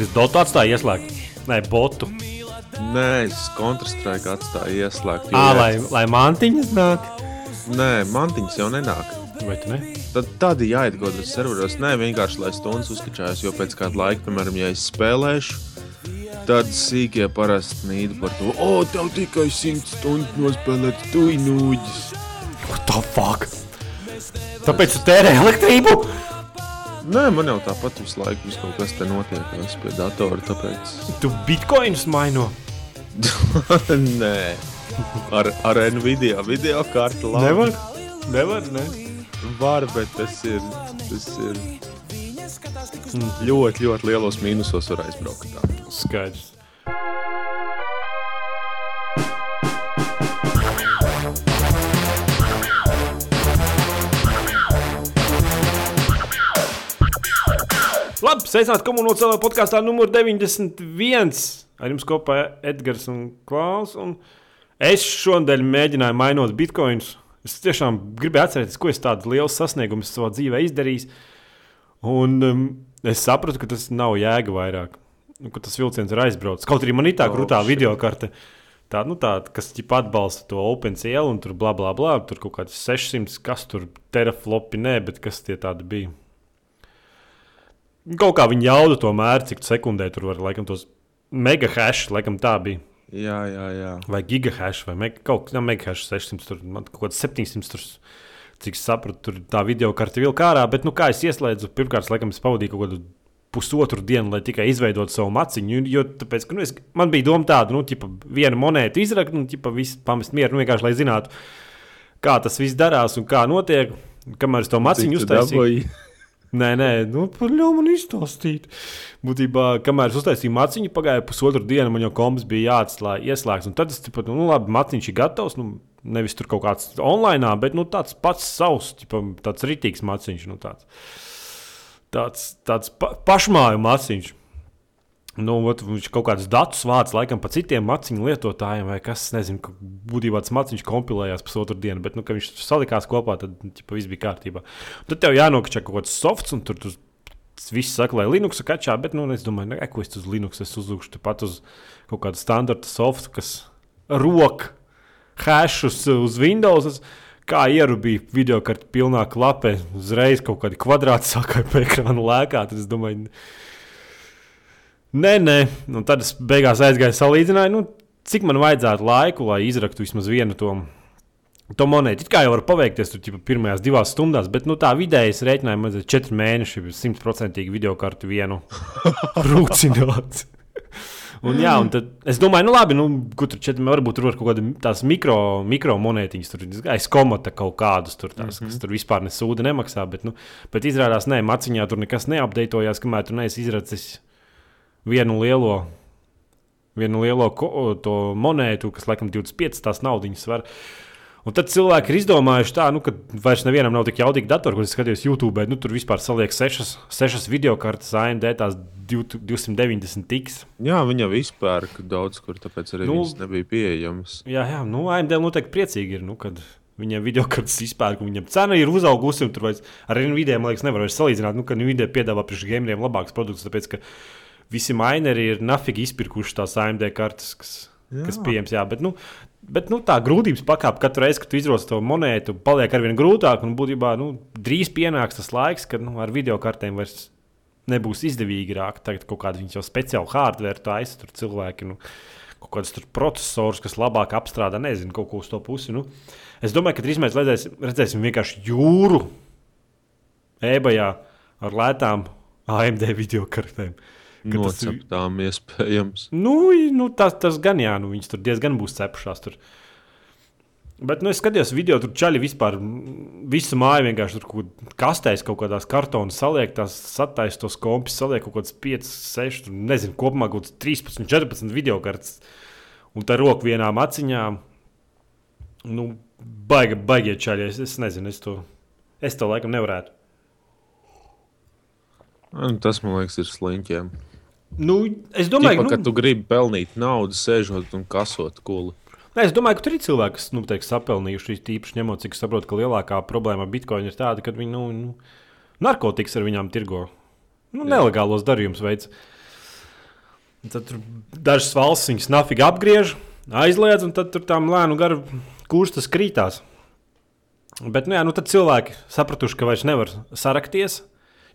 Es dotu atstāju ieslēgt. Nē, botu. Nē, es kontrastraiku atstāju ieslēgt. Ā, lai, lai mantiņas nāk. Nē, mantiņas jau nenāk. Vai tu ne? Tad tādi jāiet kaut kādos serveros. Nē, vienkārši lai stundas uzskačājas, jo pēc kāda laika, piemēram, ja es spēlēšu, tad sīkie parasti nīd par to, o, tev tikai 100 stundas nospēlēts, tu inūģis. What the fuck? Tāpēc tu tērē elektrību? Nē, man jau tāpat visu laiku vis kaut kas te notiek. Es pie datora, tāpēc. Tu bitkoinus maino. Nē, ar, ar Nvidia video kartu labi. Nevar? Nevar, ne? Var, bet tas ir, tas ir ļoti, ļoti lielos mīnusos var aizbraukt. Tā. Skaidrs. Labi, sveicināti komunālajā podkāstā numur 91. Ar jums kopā Edgars un Klaus. Un es šodien mēģināju mainot bitkoinus. Es tiešām gribēju atcerēties, ko es tādu lielu sasniegumu savā dzīvē izdarīju. Un um, es sapratu, ka tas nav jēga vairāk. Nu, ka tas vilciens ir aizbraucis. Kaut arī man ir tā Oh, grūtā shit. video karte. Tā, nu, tā, kas ķipa atbalsta to OpenCL un tur bla bla bla. Tur kaut kāds 600, kas tur teraflopi, nē, bet kas tie tādi bija. Kaut kā viņi jauda to mēru, cik sekundē tur var, laikam, tos megahash, laikam tā bija. Jā, jā, jā. Vai gigahash, vai meg, kaut kāda megahash 600, tur kaut kāds 700. Tur, cik sapratu, tur tā video karte vilka ārā. Bet, nu, kā es ieslēdzu, pirmkārt, laikam, es pavadīju kaut kādu pusotru dienu, lai tikai izveidotu savu maciņu. Jo, tāpēc, ka, nu, es, man bija doma tāda, nu, ķipa, viena monēta izrakt, nu, ķipa, visu pamest mieru, nu, vienkārši lai zinātu, kā tas viss darās un kā notiek. Kamēr es to maciņu Cik tu uztaisīju? Nē, nē, nu, ļaumu man izstāstīt. Būtībā, kamēr es uztaisīju maciņu, pagāja pusotru dienu, man jau kombis bija jāatslēdz, ieslēgts. Un tad es saprotu, nu, labi, maciņš ir gatavs. Nu, nevis tur kaut kāds online, bet nu, tāds pats savs, ķipa, tāds rītīgs maciņš. Nu, tāds tāds, tāds pa, pašmāju maciņš. Nu, ot, viņš kaut kādus datus vāc laikam pa citiem maciņu lietotājiem, vai kas, nezinu, ka būtībā tas maciņš kompilējās pusotru dienu, bet, nu, kad viņš salikās kopā, tad ķipa, viss bija kārtībā. Tad tev jānokačā kaut kāds softs, un tur tu viss saka, lai Linux kačā, bet, nu, es domāju, ne, ko es uz Linux es uzlūkšu, pat uz kaut kādu standarta softu, kas rok hashus uz Windows. Kā ierubīja video kartu pilnā klapē, uzreiz kaut kādi kvadrāti sākāja pa ekrānu lēkāt. tad Es domāju, nē, nē, un tad es beigās aizgāju salīdzināju, nu, cik man vajadzētu laiku, lai izraktu vismaz vienu to, to monētu. It kā jau var paveikties tur ķipa, pirmajās divās stundās, bet nu, tā vidēji es rēķināju, man ir četri mēneši, simtprocentīgi video kartu vienu rūcināt. Un, jā, un tad es domāju, nu labi, nu, kur tur četri, varbūt tur var kaut kāda tās mikro, mikro monētiņas, tur aiz komata kaut kādas, tur, tās, mm -hmm. kas tur vispār nesūda nemaksā. Bet, nu, bet izrādās, nē, maciņā tur nekas neapdeitojās, kamēr tu neesi izracis vienu lielo, vienu lielo ko, to monētu, kas laikam 25 tās naudiņas var. Un tad cilvēki ir izdomājuši tā, nu, ka vairs nevienam nav tik jaudīgi datori, kurus skatījos YouTube. Nu, tur vispār saliek sešas, sešas video kartes AMD, tās 290 tiks. Jā, viņa vispār daudz kur, tāpēc arī Nu, nebija pieejamas. Jā, jā, nu, AMD noteikti priecīgi ir, nu, kad viņiem video kartes izpērk, un viņiem cena ir uzaugusi. Tur vairs ar Nvidia, man liekas, nevar vairs salīdzināt, nu, ka Nvidia piedāvā priekš gameriem labākus produktus, tāpēc, ka visi mineri ir nafīgi izpirkuši tās AMD kartes, kas, jā. kas pieejams. Jā, bet, nu, Bet nu, tā grūtības pakāpe katru reizi, kad izroci to monētu, paliek ar vien grūtāk. Un būtībā nu, drīz pienāks tas laiks, kad nu, ar video kartēm vairs nebūs izdevīgi rākt. Tagad kaut kāda viņa jau speciāla hardware taisa, tur cilvēki. Nu, Kaut kāds tur processors, kas labāk apstrādā, nezinu, kaut ko uz to pusi. Nu, es domāju, ka drīz mēs redzēsim, redzēsim vienkārši jūru ebajā ar lētām AMD video kartēm. Ka tas ir- Noceptām iespējams. Nu, nu tas, tas gan jā, nu, viņas tur diezgan būs cepušās. Tur. Bet nu, es skatījos video, tur čaļi vispār visu māju vienkārši tur kaut kastēs, kaut kādās kartonas saliek, tās sataisa tos kompus, saliek kaut kāds 5, 6, tur, nezinu, kopumā kaut kāds 13, 14 video kartes. Un tā roka vienā maciņā. Nu, baigi, baigie čaļi. Es, es nezinu, es to, es to laikam nevarētu. Nu, Tas, man liekas, ir sliņķiem. Nu, es Domāju, domāju, Ķipa, ka nu, tu gribi pelnīt naudu, sēžot un kasot kuli. Nē, es domāju, ka tur ir cilvēki, kas nu, teiks, sapelnījuši tīpaši ņemot, cik saprotu, ka lielākā problēma ar bitkoinu ir tāda, ka viņi nu, nu, narkotikas ar viņām tirgo. Nu, nelegālos darījumus veids. Tad tur dažas valsts viņas nafīgi apgriež, aizliedz, un tad tur tām lēnu garu kurstas krītās. Bet nu, jā, nu, tad cilvēki sapratuši, ka vairs nevar sarakties.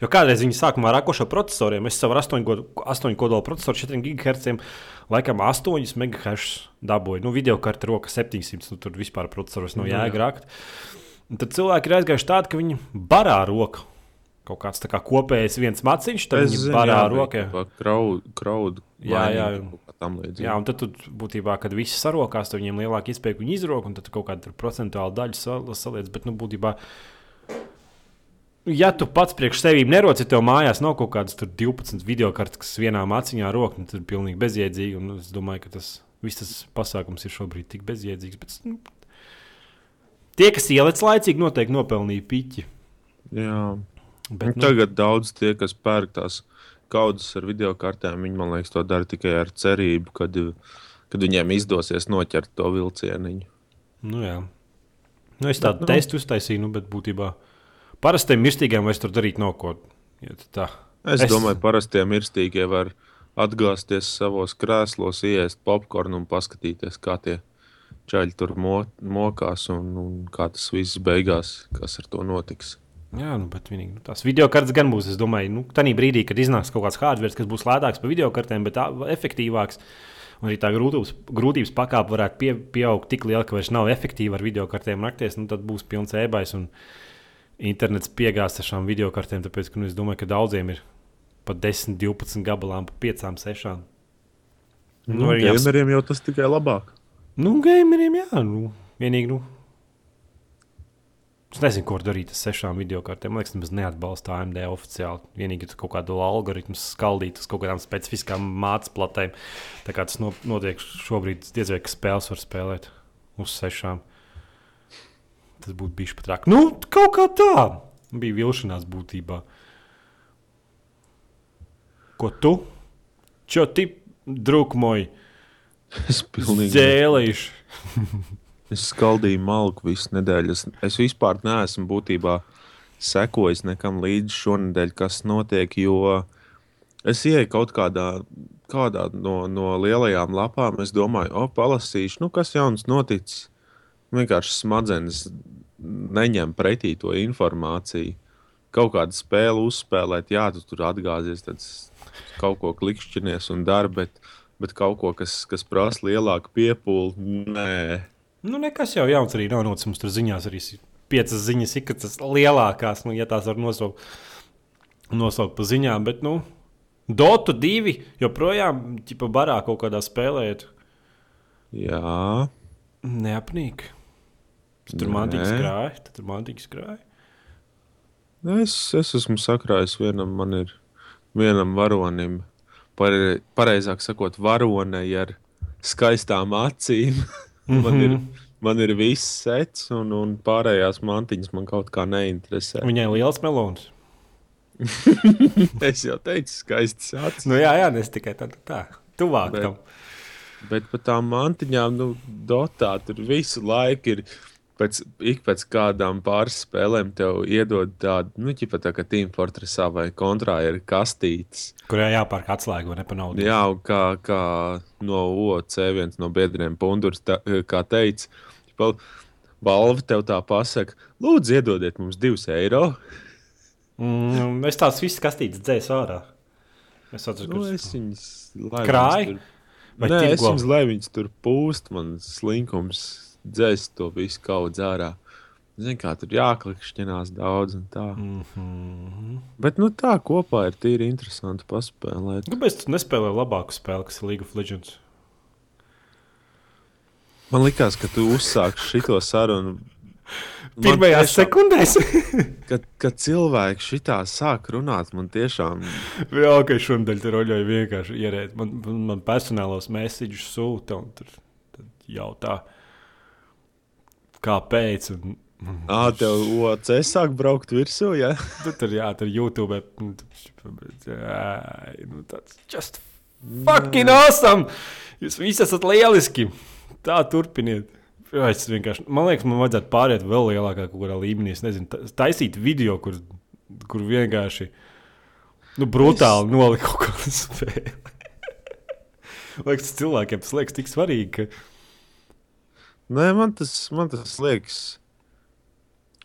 Jo kādreiz viņi sākumā ar rakošo procesoriem, es savu 8, 8 kodolu procesoru 4 GHz, laikam 8 MHz dabūju. Nu, video karte roka 700, nu, tur vispār procesoros nav jēga rakt. Un tad cilvēki ir aizgājuši tādi, ka viņi barā roku. Kaut kāds tā kā kopējs viens maciņš, tad viņi barā rokā. Kraudu. Jā, jā. Līdzīgi. Jā, un tad, tu, būtībā, kad viss sarokās, tad viņiem lielāka iespēja, ka viņi izrok, un tad kaut kāda procentuāla daļa sal, saliec. Bet, nu, būtībā, ja tu pats priekš sevis neroci, tev mājās nav kaut kādas 12 video kartes, kas vienā maciņā rok, nu, tad ir pilnīgi bezjēdzīgi. Un es domāju, ka tas viss tas pasākums ir šobrīd tik bezjēdzīgs. Bet, nu, tie, kas ieliec laicīgi, noteikti nopelnīja piķi. Jā. Bet, nu, tagad daudz tie, kas pērk tās kaudzes ar video kartēm, viņi man liekas, to dara tikai ar cerību, kad, kad viņiem izdosies noķert to vilcieniņu. Nu, jā. Nu, es tādu nu, testu uztaisīju, nu, bet būtībā parastiem mirstīgiem vairs tur darīt nav ko. Ja es, es domāju, parastie mirstīgie var atgāzties savos krēslos, iest popkornu un paskatīties, kā tie čaļi tur mo mokās un, un kā tas viss beigās, kas ar to notiks. Jā, nu, bet vienīgi, nu, tās video kartes gan būs. Es domāju, nu, tā brīdī, kad iznāks kaut kāds hardware, kas būs lētāks par video kartēm, bet tā, efektīvāks. Un arī tā grūtības, grūtības pakāpe varētu pie, pieaugt tik liela, ka vairs nav efektīva ar video kartēm nakties. Nu, tad būs pilns ebais un internets piegāzts ar šām video kartēm. Tāpēc ka, nu, es domāju, ka daudziem ir pat 10, 12 gabalām, pa 5, 6. Nu, nu, gameriem jau tas tikai labāk. Nu, gameriem jā, nu, vienīgi. Nu, Es nezinu, ko darīt ar sešām video kartēm. Man liekas, tas neatbalsta AMD oficiāli. Vienīgi tur kaut kādu algoritmu skaldīt uz kaut kādām specifiskām mācības platēm. Tā kā tas notiek šobrīd, diez vai spēles var spēlēt uz sešām. Tas būtu bijis pat traki. Nu, kaut kā tā bija vilšanās būtībā. Ko tu? Čo ti, druk moj? Es pilnīgi dzēlīšu. Es skaldīju malku visu nedēļu. Es, es vispār neesmu būtībā sekojis nekam līdzi šonadēļ, kas notiek, jo es ieeju kaut kādā, kādā no, no lielajām lapām. Es domāju, o, palasīšu, nu, kas jauns noticis. Vienkārši smadzenes neņem pretī to informāciju. Kaut kādu spēli uzspēlēt, jā, tu tur atgāzies, tad kaut ko klikšķinies un dari, bet, bet kaut ko, kas, kas prasa lielāku piepūli, nē Nu, nekas jau jauns arī nav noticis. Mums tur ziņās arī piecas ziņas, ik tas lielākās, nu, ja tās var nosaukt, nosaukt pa ziņām. Bet, nu, Dotu divi joprojām ķipa barā kaut kādā spēlējot. Jā. Neapnīk. Tur mākslinieks krāja, tad tur mākslinieks krāja. Es, es esmu sakrājis vienam, man ir vienam varonim, pare, pareizāk sakot, varonei ar skaistām acīm. Mm -hmm. man, ir, mhm. man ir viss sets, un, un pārējās mantiņas man kaut kā neinteresē. Viņai liels melons. es jau teicu, skaists acis. Nu, jā, jā, es tikai tādu tā, tuvāk bet, tam. Bet par tām mantiņām, nu, dotā tur visu laiku ir pēc, ik pēc kādām pāris spēlēm tev iedod tādu, nu, ķipa tā kā Team Fortressā vai kontrā ir kastītes. Kurā jāpērk atslēga vai nepanaudas. Jā, kā, kā no OC viens no biedriem Pundurs, tā, kā teica, balva tev tā pasaka, lūdzu iedodiet mums divus eiro. Mm, es tās visas kastītes dzēsu ārā. Es atceros, nu, es viņas krāju. Nē, es viņas, lai viņas tur pūst, man slinkums dzēst to visu kaut ārā. Zini, kā tur jāklikšķinās daudz un tā. Mm -hmm. Bet nu, tā kopā ir tīri interesanti paspēlēt. Kāpēc tu nespēlē labāku spēli, kas ir League of Legends? Man liekas, ka tu uzsāksi šito sarunu. Pirmajās tiešām, sekundēs, kad, kad cilvēki šitā sāk runāt, man tiešām. Jā, ka šodien tur roļoja vienkārši ierēt. Man, man personālos mēsīģus sūta un tur jautā kāpēc. Un, Ah, tev OC sāk braukt virsū, ja? tu tur, jā, tur YouTube. Jā, nu, tāds just fucking awesome! Jūs visi esat lieliski! Tā turpiniet! Es vienkārši, man liekas, man vajadzētu pāriet vēl lielākā kaut kādā līmenī. Es nezinu, taisīt video, kur, kur vienkārši nu, brutāli es... nolikt kaut kādu spēli. liekas, cilvēkiem tas liekas tik svarīgi. Ka... Nē, man tas, man tas liekas,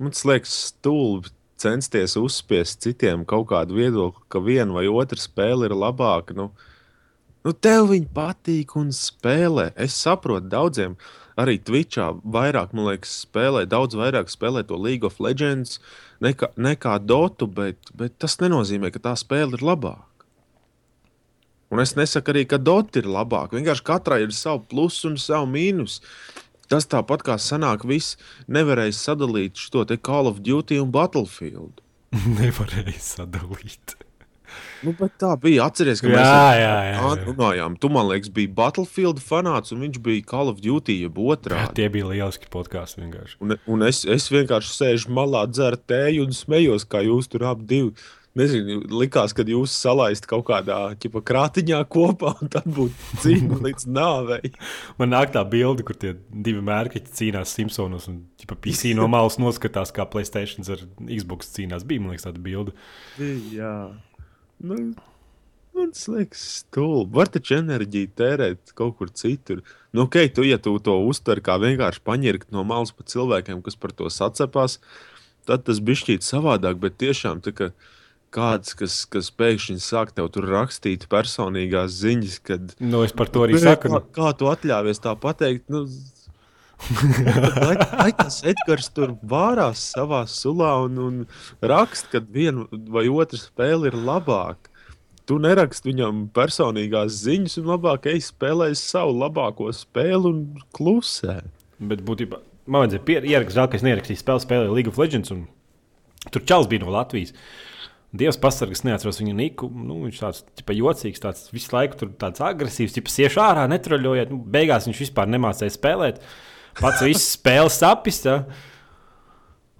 man tas liekas stulbi censties uzspiest citiem kaut kādu viedokli, ka viena vai otra spēle ir labāka. Nu, nu tev viņa patīk un spēlē. Es saprotu, daudziem arī Twitchā vairāk, man liekas, spēlē, daudz vairāk spēlē to League of Legends nekā, nekā Dotu, bet, bet tas nenozīmē, ka tā spēle ir labāka. Un es nesaku arī, ka Dota ir labāka. Vienkārši katrai ir savu plusu un savu mīnusu. Tas tāpat kā sanāk, viss nevarēja sadalīt šo te Call of Duty un Battlefield. Nevarēja sadalīt. Nu, bet tā bija. Atcerieties, ka Jā, mēs jā, jā, jā. runājām. Tu man liekas, bija Battlefield fanāts, un viņš bija Call of Duty jeb Jā, otrādi. tie bija lieliski podkāsti vienkārši. Un, un es, es vienkārši sēžu malā, dzeru tēju un smējos, kā jūs tur abi divi. Nezinu, likās, ka jūs salaist kaut kādā ķipa, krātiņā kopā, un tad būtu cīņa līdz nāvei. Man nāk tā bilde, kur tie divi mērķi cīnās Simpsonos un ķipa, PC no malas noskatās, kā Playstation ar Xbox cīnās. Bija, man liekas, tāda bilde. Jā, nu, man liekas stulbi. Var taču enerģiju tērēt kaut kur citur. Nu, ok, tu, ja tu to uztver kā vienkārši paņirkt no malas pa cilvēkiem, kas par to sacepās, tad tas bija šķiet savādāk. Bet tiešām tā, ka kāds, kas, kas pēkšņi sāk tev tur rakstīt personīgās ziņas, kad Nu, es par to arī saku. Kā, Nu, kā tu atļāvies tā pateikt? Nu, lai, lai tas Edgars tur vārās savā sulā un, un raksta, ka viena vai otra spēle ir labāka. Tu neraksti viņam personīgās ziņas, un labāk ej spēlēt savu labāko spēli un klusē. bet būtībā man vajadzēja ierakstīt, žēl, ka es neierakstīju spēli, spēlēju League of Legends. un Tur čels bija no Latvijas. Dievs pasargās, neatceros viņa niku. Nu, viņš tāds tipa, jocīgs, tāds visu laiku tur tāds agresīvs, tipa sieši ārā, netroļojiet. Nu, beigās viņš vispār nemācīja spēlēt. Pats viss spēles sapis. Ja.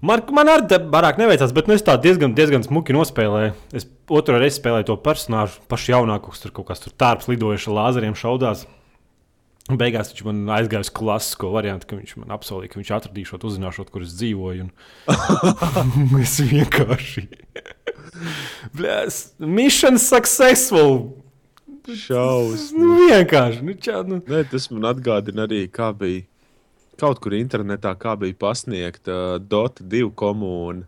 Man, man arī tā barāk neveicās, bet nu, es tā diezgan, diezgan smuki nospēlēju. Es otru reizi spēlēju to personāžu, pašu jaunāko, kas tur kaut kas tur tārps lidojuši ar lāzeriem šaudās. Un Beigās viņš man aizgāja uz klasisko variantu, ka viņš man apsolīja, ka viņš atradīšot, uzzināšot, kur es dzīvoju. Un... es vienkārši. Blēs, mission successful! Šausmas. Nu, vienkārši. Nu, čā, nu. Nē, tas man atgādina arī, kā bija kaut kur internetā, kā bija pasniegta uh, Dota 2 komūna.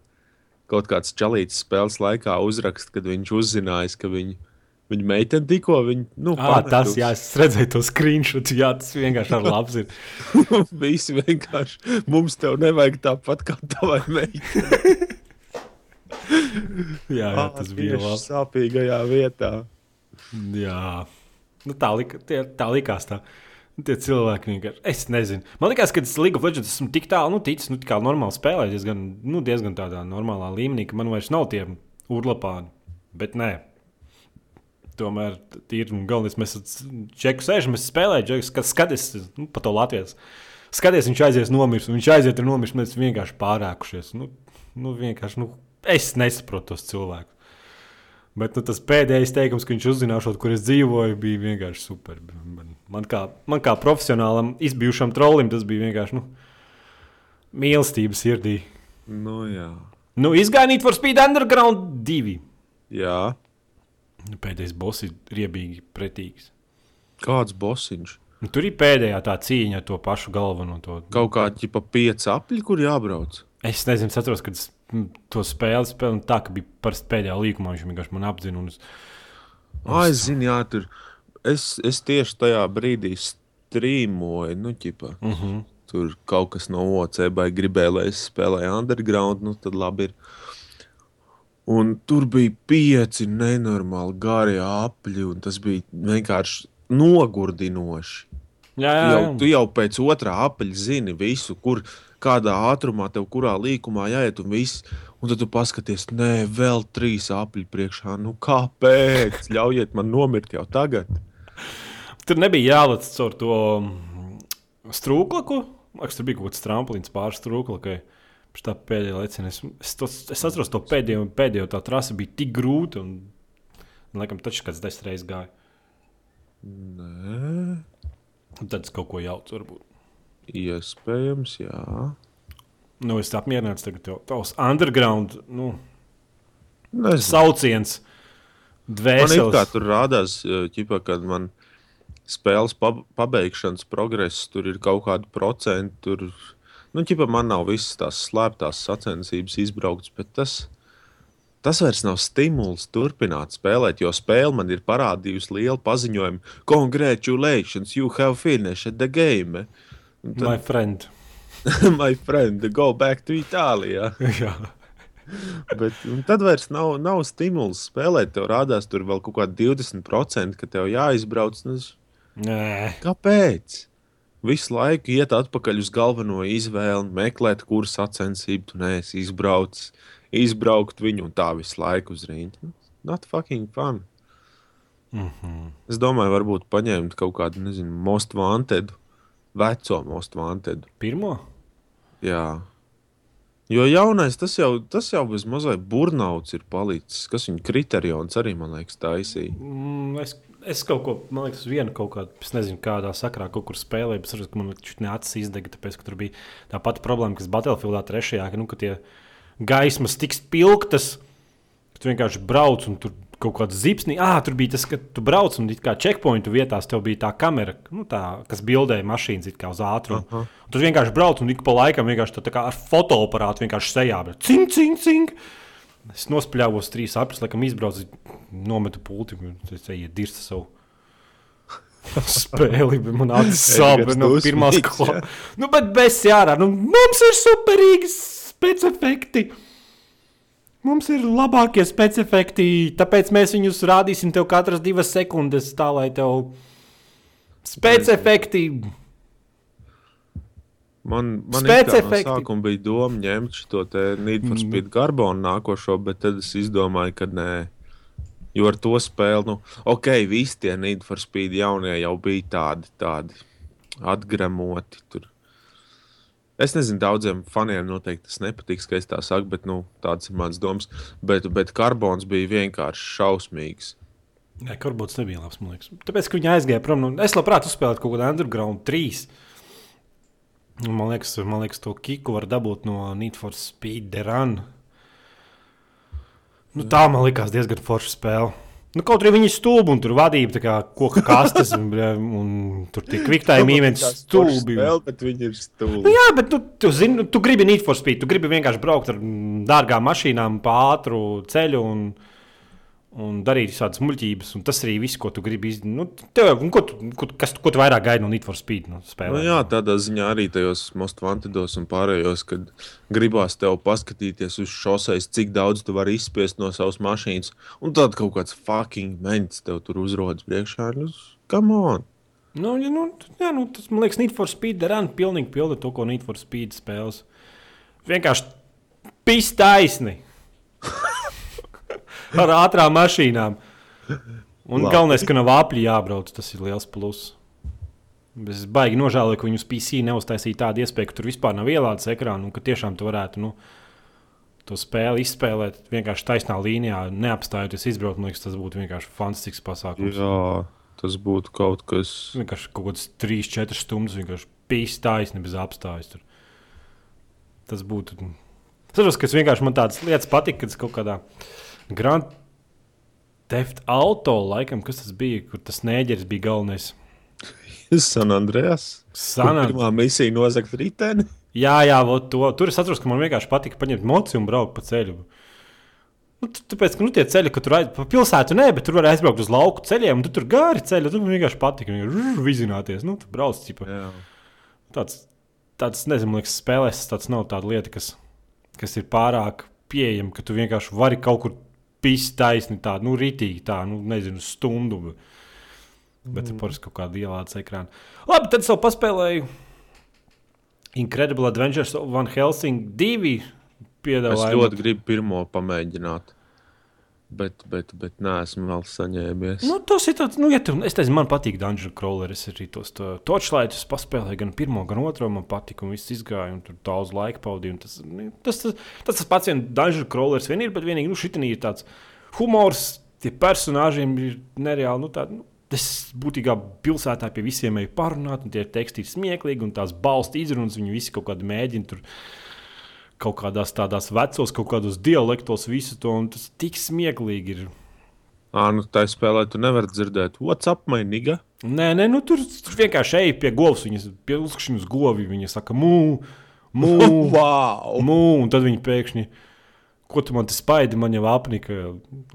Kaut kāds čalīts spēles laikā uzrakst, kad viņš uzzinājis, ka viņa, viņa meitene tikko viņu nu, À, tas, jā, es redzēju to screenshot, jā, tas vienkārši ar labs ir. Visi vienkārši mums te nevajag tāpat kā tavai meitai. Jā, jā tas bija Tieši labi. Sāpīgajā vietā. Jā, nu, tā, lika, tie, tā likās. Tā. Nu, Tie cilvēki vienkārši. Es nezinu. Man liekas, ka tas League of Legends esmu tik tālu, nu, ticis, nu, kā normāli spēlēt, diezgan, nu, diezgan tādā normālā līmenī, ka man vairs nav tie urlapāni. Bet nē. Tomēr ir galvenais, mēs čeku sēžam, mēs spēlējam, čeku, kad skaties nu, pa to Latvijas. Skaties, viņš aizies nomirs, viņš aiziet ir nomirs, mēs vienkārši pārākušies. Nu, nu, vienkārši, nu, es nesaprotu tos cilvēkus. Bet nu, tas pēdējais teikums, ka viņš uzzināšot, kur es dzīvoju, bija vienkārši super. Man, man, kā, man kā profesionālam, izbijušam trolim, tas bija vienkārši nu, mīlestības sirdī. Nu, jā. Nu, izgainīt for Speed Underground 2. jā. Pēdējais boss ir riebīgi pretīgs. Kāds bosiņš? Nu, tur ir pēdējā tā cīņa ar to pašu galveno. To. Kaut kādi pa pieci apli, kur jābrauc. Es nezinu, es atceros, kad es to spēli spēlēju, tā ka bija parasti pēdējā līkumā. Viņš vienkārši man apzina. un Es... Ah, es zinu, jā, tur. Es, es tieši tajā brīdī strīmoju, nu, ķipa. Uh -huh. Tur kaut kas no OCB gribēja, lai es spēlēju underground, nu tad labi. Ir. Un tur bija pieci nenormāli gari apli, un tas bija vienkārši nogurdinoši. Jā, Tu jā, jau, jā. tu jau pēc otrā apļa zini visu, kur, kādā ātrumā tev kurā līkumā jāiet, un viss. Un tad tu paskaties, nē, vēl trīs apļi priekšā. Nu, kāpēc? Ļaujiet man nomirt jau tagad. Tur nebija jālec caur to mm, strūklaku. Liekas, tur bija kaut kāds tramplīns pāri strūklakai. Pēc tā pēdējā leciena. Es, es, to, es atceros to pēdējo, pēdējo tā trase bija tik grūta. Un, laikam, tas kāds desmit reizes gāja. Nē, Un tad es kaut ko jaucu, varbūt. iespējams, jā. Nu, es apmierināts tagad. Tev, tavs underground nu, Nezinu. sauciens, Man ir kā dvēseles. tur rādās, ķipa, kad man spēles pab pabeigšanas progress, tur ir kaut kāda procenta. Tur, nu, ķipa, man nav visas tās slēptās sacensības izbrauktas, bet tas, tas vairs nav stimuls turpināt spēlēt, jo spēle man ir parādījusi lielu paziņojumu. Congratulations, you have finished the game. Un tad, my friend. my friend, go back to Itālijā. Jā. Bet tad vairs nav, nav stimuls spēlēt. Tev rādās tur vēl kaut kāda 20%, ka tev jāizbrauc. Nu. Kāpēc? Visu laiku iet atpakaļ uz galveno izvēli, meklēt, kuras sacensību tu neesi izbraucis, izbraukt viņu un tā visu laiku uz rīņķa. Not fucking fun. Mm -hmm. Es domāju, varbūt paņemt kaut kādu, nezinu, most wanted, veco most wanted. Pirmo? Jā. Jo jaunais tas jau, tas jau bez mazliet burnauts ir palicis. Kas viņa kriterijons arī, man liekas, taisīja. Mm, es, es kaut ko, man liekas, vienu kaut kādu, es nezinu, kādā sakrā kaut kur spēlēju, bet es redzu, ka man šķiet neacis izdega, tāpēc, ka tur bija tā pati problēma, kas Battlefieldā trešajā, ka, nu, ka tie gaismas tiks pilktas, ka tu vienkārši brauc un tur kaut kāda zipsni. Ah, tur bija tas, ka tu brauc un kā checkpointu vietās tev bija tā kamera, nu, tā, kas bildēja mašīnas uz ātrumu. Uh -huh. Tur vienkārši brauc un ik pa laikam vienkārši tā, tā kā ar fotoaparātu vienkārši sejā. Bet cing, cing, cing. Es nospļāvos trīs apris, laikam izbraucu, nometu pulti, tas ir dirsta savu. Spēli, bet man acis sāp no pirmās klases. Nu, bet bez jārā, nu, mums ir superīgi specifekti. Mums ir labākie specifekti, tāpēc mēs viņus rādīsim tev katras divas sekundes, tā lai tev specifekti. Man, man no sākuma bija doma ņemt šo Need for Speed Carbon nākošo, bet tad es izdomāju, ka nē. Jo ar to spēli, nu, ok, visi tie Need for Speed jaunie jau bija tādi, tādi atgremoti. Tur. Es nezinu, daudziem faniem noteikti tas nepatiks, ka es tā saku, bet nu, tāds ir mans domas. Bet, bet karbons bija vienkārši šausmīgs. Nē, Karbons nebija labs. man liekas. Tāpēc, ka viņi aizgāja prom. Nu, es labprāt uzspēlētu kaut kādu Underground 3. Un Man liekas, man liekas, to kiku var dabūt no Need for Speed The Run. Nu, tā man likās diezgan forša spēle. Nu, kaut arī viņi ir stulbi un tur vadība tā kā koka kastes un, un tur tie kviktājumi īmeņi stulbi. Vēl, bet viņi ir Nu, stulbi. jā, bet nu, tu, zini, nu, tu gribi Need for Speed. Tu gribi vienkārši braukt ar dārgām mašīnām pa ātru ceļu un, un darīt visādas muļķības. Un tas arī viss, ko tu gribi izdarīt. Nu, tev, ko, tu, ko, kas, ko tu vairāk gaidi no Need for Speed nu, Nu, spēlē? jā, tādā ziņā arī tajos most vantidos un pārējos, kad gribās tev paskatīties uz šoseis, cik daudz tu vari izspiest no savas mašīnas. Un tad kaut kāds fucking meņķis tev tur uzrodas priekšā. Nu, come on! Nu, ja, nu, jā, nu, tas man liekas, Need for Speed Run pilnīgi pilda to, ko Need for Speed spēles. Vienkārši pist taisni. Ar ātrām mašīnām. Un Labi. galvenais, ka nav apli jābrauc, tas ir liels pluss. Es baigi nožēloju, ka viņus PC neuztaisīja tādu iespēju, ka tur vispār nav ielādes ekrāna un ka tiešām tu varētu nu, to spēli izspēlēt vienkārši taisnā līnijā, neapstājoties izbraukt. Man liekas, tas būtu vienkārši fantastisks pasākums. Jā, tas būtu kaut kas. Vienkārši kaut kādas 3-4 stundas vienkārši pīstājas, ne bez apstājas. Tur. Tas būtu. Es saprotu, ka es vienkārši man tādas lietas patīk, kad es kaut kādā Grand Theft Auto laikam, kas tas bija, kur tas nēģeris bija galvenais. San Andreas. Sanā, Pirmā misija nozagt riteni. jā, jā, to. Tur es atceros, ka man vienkārši patika paņemt mociju un braukt pa ceļu. Nu, tāpēc, ka nu, tie ceļi, ka tur aiz- pa pilsētu nē, bet tur var aizbraukt uz lauku ceļiem, un tu tur gāri ceļi. Tur man vienkārši patika. Vienkārši vizināties. Nu, tu brauc, ķipa. Jā. tāds, tāds nezinu, man liekas, spēlēs tas nav tāda lieta, kas, kas ir pārāk pieejama, ka tu vienkārši vari kaut kur pīst taisni tādu, nu, rītīgi tā, nu, nezinu, stundu. Bet tur parasti kaut kāda ielādes ekrāna. Labi, tad es vēl paspēlēju Incredible Adventures of Van Helsing 2 Es piedāvājumu. ļoti gribu pirmo pamēģināt. Bet, bet, bet neesmu vēl saņēmies. Nu, tas ir tāds, nu, ja tu, es teicu, man patīk Dungeon Crawler. Es arī tos točlaitus paspēlēju, gan pirmo, gan otro. Man patīk, un viss izgāja, un tur daudz laika pavadīju. Tas, nu, tas, tas, tas, tas pats vien Dungeon Crawlers vien ir, bet vienīgi, nu, šitanī ir tāds humors, tie personāžiem ir nereāli, nu, tādi, nu, Es būtībā pilsētā pie visiem eju parunāt, un tie teksti ir smieklīgi, un tās balstu izrunas viņi visi kaut kādi mēģina tur kaut kādās tādās vecos, kaut kādos dialektos visu to, un tas tik smieklīgi ir. Ā, nu, tā spēlē tu nevari dzirdēt, what's up, mainīga? Nē, nē, nu, tur, tur vienkārši ej pie govs. Viņas pie uzkšņas govi. Viņa saka, mū, mū, wow! mū, un tad viņi pēkšņi. Ko tu man te spaidi, man jau apnika.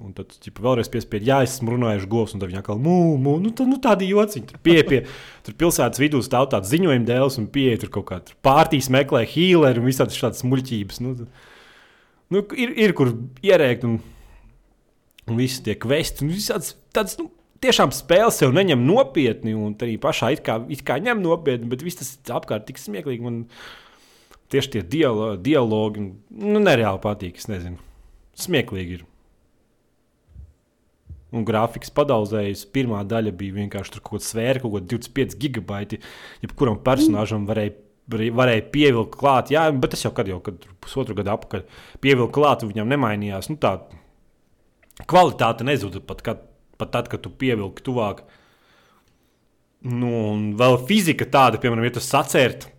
Un tad, ķipa, vēlreiz piespied, jā, es esmu runājuši govs, un tad viņi atkal mū, mū. Nu, tā, nu tādi jociņi. Tur pie, pie, tur pilsētas vidū stāv tāds ziņojuma dēls, un pieeja tur kaut kāda pārtīs meklē hīleri un visādas šādas muļķības. Nu, nu, ir, ir kur ierēkt, un, un viss tiek vests, un visādas tādas, nu, tiešām spēles sev neņem nopietni, un arī pašā it kā, it kā ņem nopietni, bet viss tas apkārt tik smieklīgi. Man tieši tie dialo, dialogi, nu, nereāli patīk. Es nezinu, smieklīgi ir. Un grafiks padaudzējis. Pirmā daļa bija vienkārši tur kaut kāda sfēra, kaut kāda 25 gigabaiti. Jebkuram personāžam varēja, varēja, pievilkt klāt. Jā, bet tas jau kad jau kad pusotru gadu atpakaļ pievilkt klāt, viņam nemainījās. Nu, tā kvalitāte nezuda pat, kad, pat tad, kad tu pievilki tuvāk. Nu, un vēl fizika tāda, piemēram, ja tu sacērti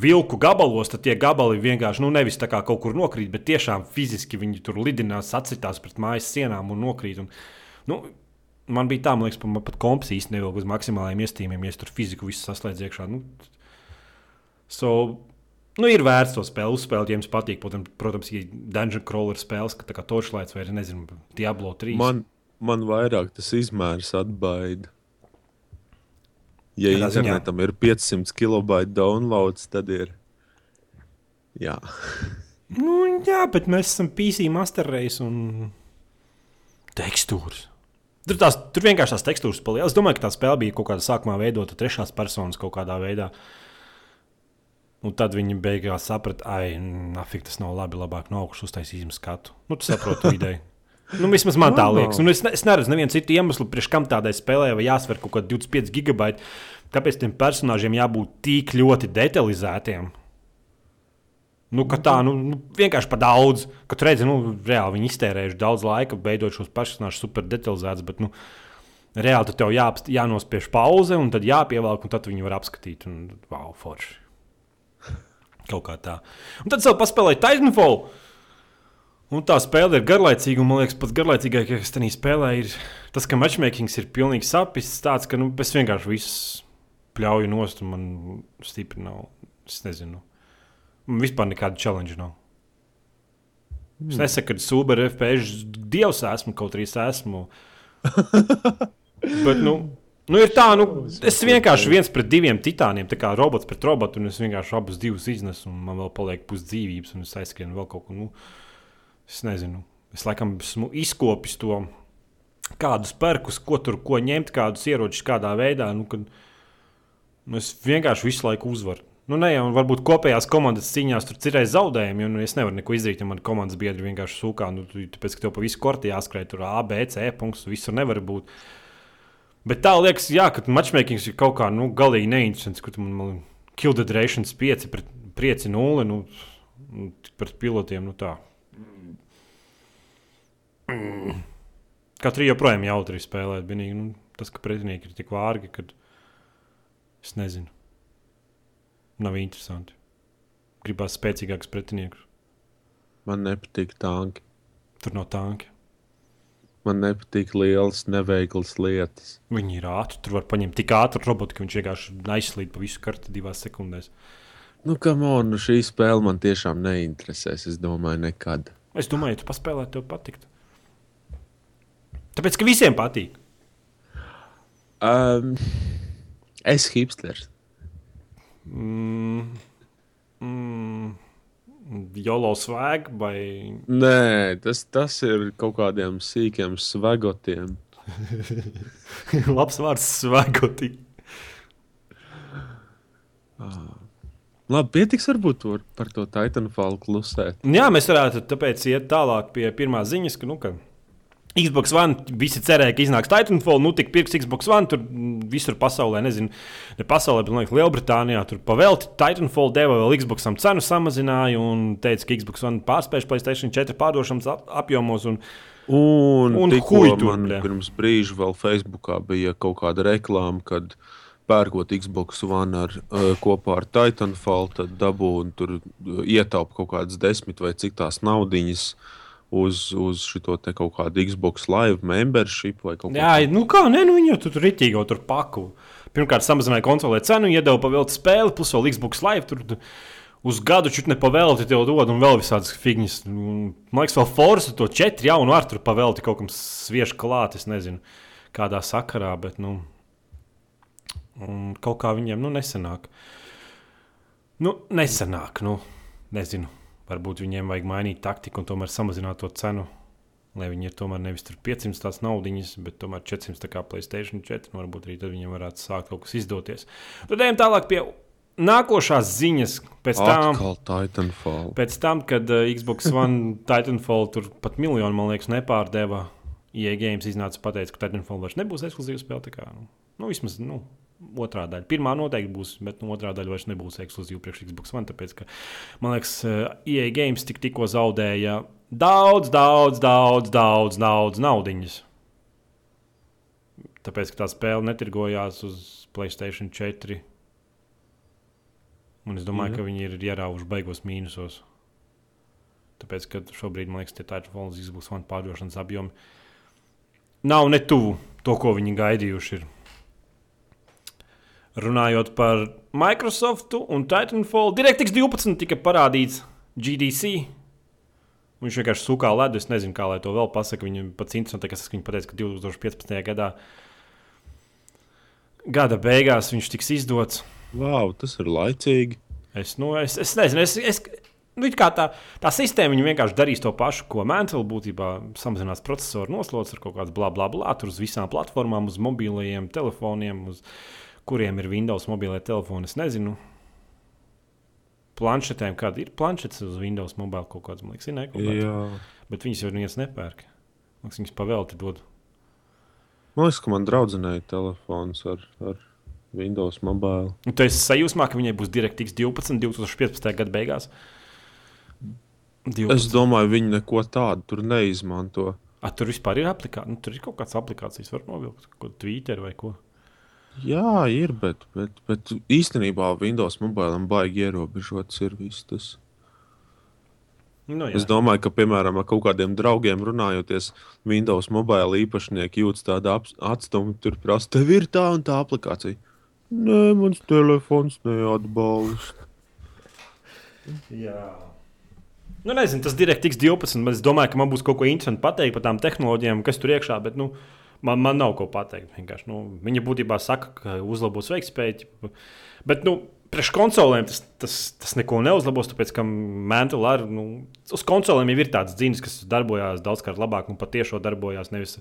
vilku gabalos, tad tie gabali vienkārši nu, nevis tā kā kaut kur nokrīt, bet tiešām fiziski viņi tur lidinās, sacitās pret mājas sienām un nokrīt. Un, nu, man bija tā, man liekas, man pat komps īsti nevilka uz maksimālajiem iestījumiem, ja es tur fiziku visu saslēdzu iekšā. Nu, so, nu, ir vērts to spēli uzspēlēt, ja jums patīk. Protams, protams ja Dungeon Crawler spēles, kā Torchlights vai, nezinu, Diablo 3. Man, man vairāk tas izmērs atbaida. Ja Kādā ziņā? internetam ir 500 kilobaita downloads, tad ir. Jā, Nu, jā, bet mēs esam PC master race un tekstūras. Tur, tās, tur vienkārši tās tekstūras palielinās. Es domāju, ka tā spēle bija kaut kādā sākumā veidota trešās personas kaut kādā veidā. Un tad viņi beigās saprata, ai, nafik, tas nav labi. Labāk no augšas uztaisīsim skatu. Nu, tu saproti ideju. Nu, vismaz man tā liekas. Un es, ne, es neredzu nevienu citu iemeslu, priekš kam tādai spēlē vai jāsver kaut kāda 25 gigabaita. Kāpēc tiem personāžiem jābūt tik ļoti detalizētiem? Nu, ka tā nu, nu, vienkārši par daudz. Kad redzi, nu, reāli viņi iztērējuši daudz laika, veidojot šos personāžus super detalizētus. Bet, nu, reāli tad tev jā, jānospiež pauze, un tad jāpievelk, un tad viņi var apskatīt. Un, wow, forši. Kaut kā tā. Un tad vēl paspēlēja Titanfall. Un tā spēle ir garlaicīga, un man liekas, pats garlaicīgākais tajā spēlē ir tas, ka matchmakings ir pilnīgi sapnis. Tāds, ka nu, es vienkārši visu pļauju nost, un man stipri nav. Es nezinu. Man vispār nekāda challenge nav. Es nesaku, ka super FPS dievs esmu, kaut arī es esmu. Bet, nu, nu ir tā, nu, es vienkārši viens pret diviem titāniem, tā kā robots pret robotu, un es vienkārši abus divus iznesu, un man vēl paliek pusdzīvības, un es aizskrienu vēl kaut ko. Nu, es nezinu. Es laikam esmu izkopis to, kādus perkus, ko tur ko ņemt, kādus ieročus, kādā veidā. Nu, kad, nu, es vienkārši visu laiku uzvaru. Nu, ne jau varbūt kopējās komandas cīņās tur cirēja zaudējumi, jo nu, es nevaru neko izdarīt, ja man komandas biedri vienkārši sūkā. Nu, tu- tāpēc, ka tev pa visu korti jāskrēj, tur A, B, C punkts, visur nevar būt. Bet tā liekas, jā, ka matchmakings ir kaut kā nu, galīgi neinteresants, kur man, man kill the durations 5 pret 5 0 nu, nu, pret pilotiem. Nu, tā. Mm. Katru joprojām jautri spēlēt. Vienīgi, nu, tas, ka pretinieki ir tik vārgi, ka es nezinu. Nav interesanti. Gribās spēcīgākus pretiniekus. man nepatīk tanki. Tur nav tanki. Man nepatīk lielas, neveiklas lietas. Viņi ir ātri. Tur var paņemt tik ātru robotu, ka viņš vienkārši aizslīd pa visu karti divās sekundēs. Nu, kam on, nu šī spēle man tiešām neinteresēs. Es domāju, nekad. Es domāju, ja tu paspēlētu, tev patikt. Tāpēc, ka visiem patīk. Um, es hipsters. Mm, mm, Jolo svēg vai Nē, tas, tas ir kaut kādiem sīkiem svagotiem. labs vārds svēgoti. Labi, pietiks varbūt par to Titanfall klusēt. Jā, mēs varētu tāpēc iet tālāk pie pirmās ziņas, ka, nu, ka Xbox One visi cerēja, ka iznāks Titanfall, nu tik pirks Xbox One, tur visur pasaulē, nezinu, ne pasaulē, bet liekas, Lielbritānijā tur pavelti Titanfall deva vēl Xboxam cenu samazināja un teica, ka Xbox One pārspēj PlayStation 4 pārdošanas ap apjomos. Un, Un, Un tikko man bļa. pirms brīža vēl Facebookā bija kaut kāda reklāma, kad pērkot Xbox One ar, uh, kopā ar Titanfall, tad dabū un tur uh, ietaupa kaut kādas desmit vai cik tās naudiņas. Uz, uz šo kaut kādu Xbox Live membership vai kaut ko Jā, nu kā, nē, nu viņi jau tur jau tur paku. Pirmkārt, samazināja konsolē cenu, iedeva pavilkt spēli, plus vēl Xbox Live. Tur, Uz gadu čut ne pavēlti tev dod, un vēl visādas figņas. Un, Man liekas, vēl Forza to četri jaunu ar tur pavēlti kaut kam sviežu klāt. Es nezinu, kādā sakarā, bet nu, kaut kā viņiem nu, nesanāk. Nu, nesanāk, nu, nezinu. Varbūt viņiem vajag mainīt taktiku un tomēr samazināt to cenu. Lai viņi ir tomēr nevis 500 tās naudiņas, bet tomēr 400 kā Placēta 4. Nu, varbūt arī tad viņiem varētu sākt kaut kas izdoties. Tad ejam tālāk pie nākošās ziņas. Pēc tam, pēc tam, kad uh, Xbox One Titanfall tur pat miljonu, man liekas, nepārdeva. EA Games iznāca un teica, ka Titanfall vairs nebūs ekskluzīva spēle. tā Kā, nu, nu, vismaz nu, otrā daļa. Pirmā noteikti būs, bet nu, otrā daļa vairs nebūs ekskluzīva priekš Xbox One. Tāpēc, ka, man liekas, EA Games tik, tikko zaudēja daudz, daudz, daudz, daudz, daudz naudiņas. Tāpēc, ka tā spēle netirgojās uz Playstation 4. Un es domāju, Jā. Jā. ka viņi ir ierauguši beigos mīnusos. Tāpēc, ka šobrīd, man liekas, tie Titanfall Xbox One pārdošanas apjomi nav ne tuvu to, ko viņi gaidījuši. Ir. Runājot par Microsoft un Titanfall, DirectX 12 tika parādīts GDC. Viņš vienkārši sūkā ledu. Es nezinu, kā lai to vēl pasakā. Viņam pats interesantākais, kas viņa pateica, ka 2015. gadā, gada beigās viņš tiks izdots. Wow, tas ir laicīgi. Es, nu, es, es nezinu, es, es, nu, tā, tā sistēma vienkārši darīs to pašu, ko Mantle būtībā samazinās procesoru noslodzes ar kaut kādu bla bla bla. Tur uz visām platformām, uz mobilajiem telefoniem, uz kuriem ir Windows mobīlē telefoni. Es nezinu. Planšetēm, kāda ir planšetes uz Windows mobīlē, kaut kādas, man liekas, ir ne, kaut kādas. Jā. Bet viņas jau neviens nepērk. Man liekas, viņas pavēlti dod. Man liekas, ka man draudzenēja telefons ar, ar Windows mobile. Un tu esi sajūsmā, ka viņai būs DirectX 12 2015. gada beigās. 12. Es domāju, viņi neko tādu tur neizmanto. A, tur vispār ir aplikācija. Nu, tur ir kaut kādas aplikācijas, var novilkt, ko Twitter vai ko. Jā, ir, bet, bet, bet īstenībā Windows mobile baigi ierobežots ir viss tas. Nu, jā. Es domāju, ka, piemēram, ar kaut kādiem draugiem runājoties, Windows mobile īpašnieki jūtas tādu atstumu, tur prasa, tev ir tā un tā aplikācija. Nē, mans telefons neatbalsta. jā. Nu, nezinu, tas ir DirectX 12. bet Es domāju, ka man būs kaut ko interesantu pateikt par tām tehnoloģijām, kas tur iekšā. Bet, nu, man, man nav ko pateikt. Vienkārši, nu, viņa būtībā saka, ka uzlabos veiktspēju. Bet, nu, priekš konsolēm tas, tas, tas neko neuzlabos, tāpēc, ka Mantle ar, nu, uz konsolēm jau ir tādas dzīves, kas darbojās daudzkārt labāk un patiešām darbojās nevis,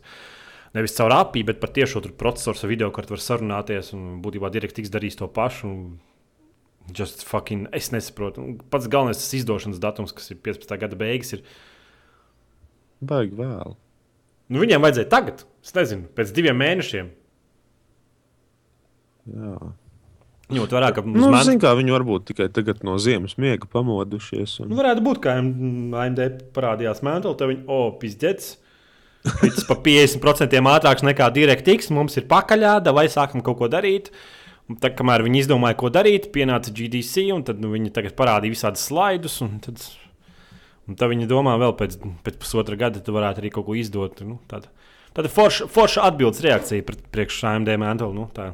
nevis caur API, bet patiešām tur procesors ar video kartu var sarunāties. Un būtībā DirectX darīs to pašu. Un, Just fucking, es nesaprotu. Un Pats galvenais tas izdošanas datums, kas ir 15. gada beigas, ir. Baigi vēl. Nu, viņiem vajadzēja tagad, es nezinu, pēc diviem mēnešiem. Jā. Ņemot vērā, ka Nu, mums man... zin, kā viņi varbūt tikai tagad no ziemas miega pamodušies. nu, Un... varētu būt, ka AMD parādījās mantle, tad viņi, o, oh, pizdzēts. Tas pa 50% ātrāks nekā DirectX. Mums ir pakaļā, vai sākam kaut ko darīt. Un tad, kamēr viņi izdomāja, ko darīt, pienāca GDC, un tad nu, viņi tagad parādīja visādus slaidus. Un tad, un tad viņi domā, vēl pēc, pēc pusotra gada, tu varētu arī kaut ko izdot. Nu, tāda tāda forša, forša atbildes reakcija pret priekš AMD mantle. Nu, tā,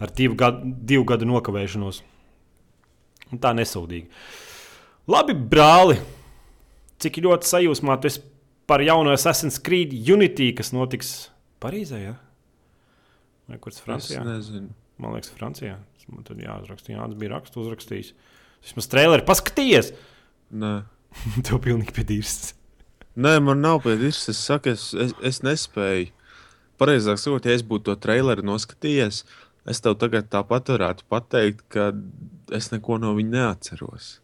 ar divu gadu, divu gadu nokavēšanos. Un tā nesūdīgi. Labi, brāli, cik ļoti sajūsmā tu esi par jauno Assassin's Creed Unity, kas notiks Parīzē? Ja? Vai kur tas Es Francijā? nezinu. Man liekas, Francijā. Man tad jāuzraksta, Jānis bija rakstu uzrakstījis. Vismaz traileri paskatījies. Nē. Tev pilnīgi piedīrs. Nē, man nav pēdējais. Es saku, es, es, es nespēju. Pareizāk sakot, ja es būtu to traileru noskatījies, es tev tagad tāpat varētu pateikt, ka es neko no viņa neatceros.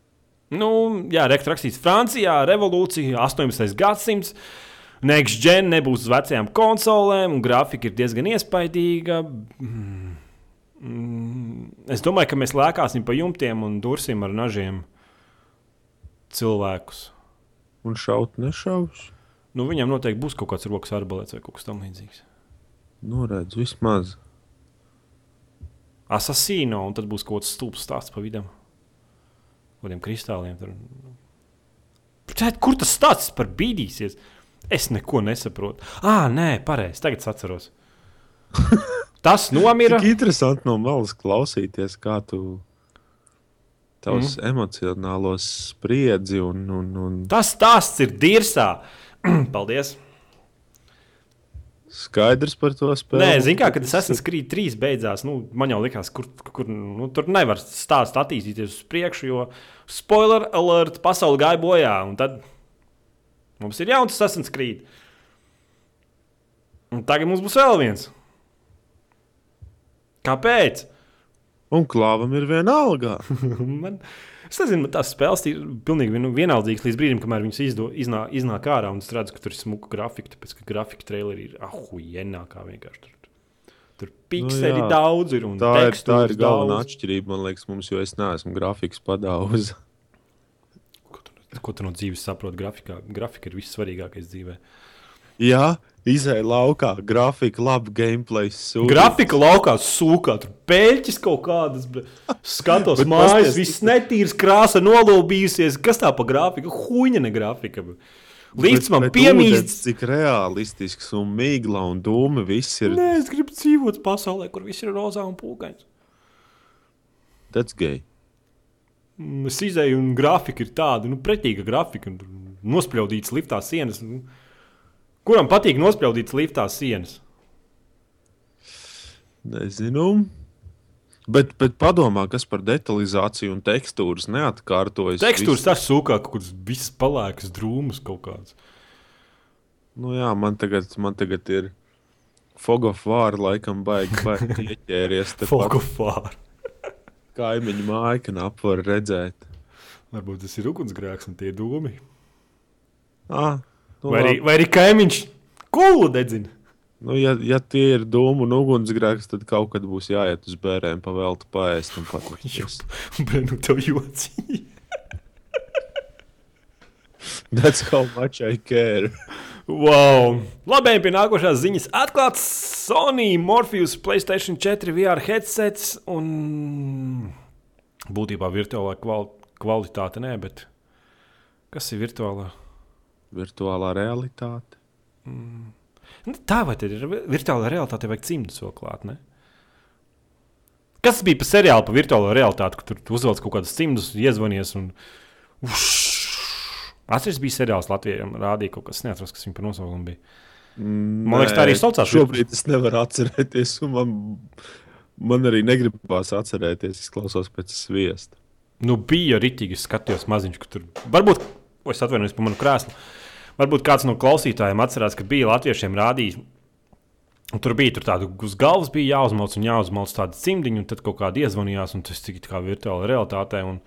Nu, jā, rakstīts Francijā, revolūcija, 18. gadsimts. Next gen nebūs uz vecajām konsolēm, un grafika ir diezgan iespaidīga. Mm. Es domāju, ka mēs lēkāsim pa jumtiem un dursim ar nažiem cilvēkus. Un šaut nešaus. Nu, viņam noteikti būs kaut kāds rokas arbalēts vai kaut kas tamlīdzīgs. Noredz vismaz. Asasīno, un tad būs kaut kāds stulbs stāsts pa vidam. Kādiem kristāliem tur. Tēt, kur tas stāsts par bīdīsies? Es neko nesaprotu. Ah, nē, pareizi. Tagad es atceros. Tas nomira. Tik interesanti no malas klausīties, kā tu tavs mm. emocionālos spriedzi un, un, un Tas stāsts ir dirsā. Paldies! skaidrs par to spēli. Nē, zinu, kā, kad es esmu skrījis trīs beidzās. Nu, man jau likās, kur, kur nu, tur nevar stāst attīstīties uz priekšu, jo spoiler alert, pasaule gāja bojā. Un tad mums ir jauns Assassin's Creed. Un tagad mums būs vēl viens. Kāpēc? Un klāvam ir viena alga. man, es nezinu, man tās spēles ir pilnīgi vien- vienaldzīgas līdz brīdim, kamēr viņas izdo, iznā, iznāk ārā. Un es redzu, ka tur ir smuka grafika, tāpēc ka grafika traileri ir ahujenākā vienkārši. Tur, tur pikseli nu, daudz ir un Tā ir, tā ir galvenā daudz. atšķirība, man liekas, mums, jo es neesmu grafikas padaudzis. Ko tu, ko tu no dzīves saproti? Grafikā? Grafika ir vissvarīgākais dzīvē. Jā, izēja laukā, grafika, labi, gameplay. Sūdīgs. Grafika laukā sūkā, tur pēļķis kaut kādas. bet Skatos, Bet mājas, pasties, viss netīrs, krāsa nolobījusies. Kas tā pa grafiku? Huņa ne grafika. Līdz man piemīst. Cik realistisks un mīgla un dūma viss ir. Nē, es gribu dzīvot pasaulē, kur viss ir rozā un pūkains. Tas gay. Mm, Es izēju, un grafika ir tāda, nu, pretīga grafika, nospļaudītas liftā sienas. Nu, kuram patīk nospļaudītas liftā sienas? Nezinu. Bet, bet padomā, kas par detalizāciju un tekstūras neatkārtojas. Tekstūras Viss- tas sūkā, kāds viss palēkas drūmus kaut kāds. Nu jā, man tagad, man tagad ir Fogofāra laikam baigi, baigi ieķēries. Tepat Fokofāra. kaimiņu māja, ka nap var redzēt. Varbūt tas ir ugunsgrēks un tie dūmi. Ah, nu, Vai arī, vai arī kaimiņš kulu dedzina? nu, ja, ja tie ir dūmu un ugunsgrēks, tad kaut kad būs jāiet uz bērēm pavēlta paēst un patīkties. Bet nu tev jocīgi. That's how much I care. Wow! Labi, pie nākošās ziņas. Atklāts Sony Morpheus PlayStation 4 VR headsets un būtībā virtuālā kval kvalitāte, nē, bet kas ir virtuālā? Virtuālā realitāte. Nu, tā vai tad ir virtuālā realitāte, vajag cimdus vēl klāt, ne? Kas bija par seriālu par virtuālo realitāti, kur tur tu uzvelc kaut kādus cimdus, iezvanies un. Atceries, bija seriāls Latvijā, un rādīja kaut kas, neatceros, kas viņa par nosaukumu bija. Man liekas, tā arī saucās. Šobrīd es nevaru atcerēties, un man, man arī negribās atcerēties. Es klausos pēc sviesta. Nu, bija rītīgi, skatījos maziņš, ka tur varbūt, o, es atvainojos par manu krēslu. Varbūt kāds no klausītājiem atcerās, ka bija latviešiem rādījis. Un tur bija tur tāda uz galvas, bija jāuzmalc un jāuzmalc tāda cimdiņa, un tad kaut kāda iezvanījās, un tas tika kā virtuāla realitātē. Un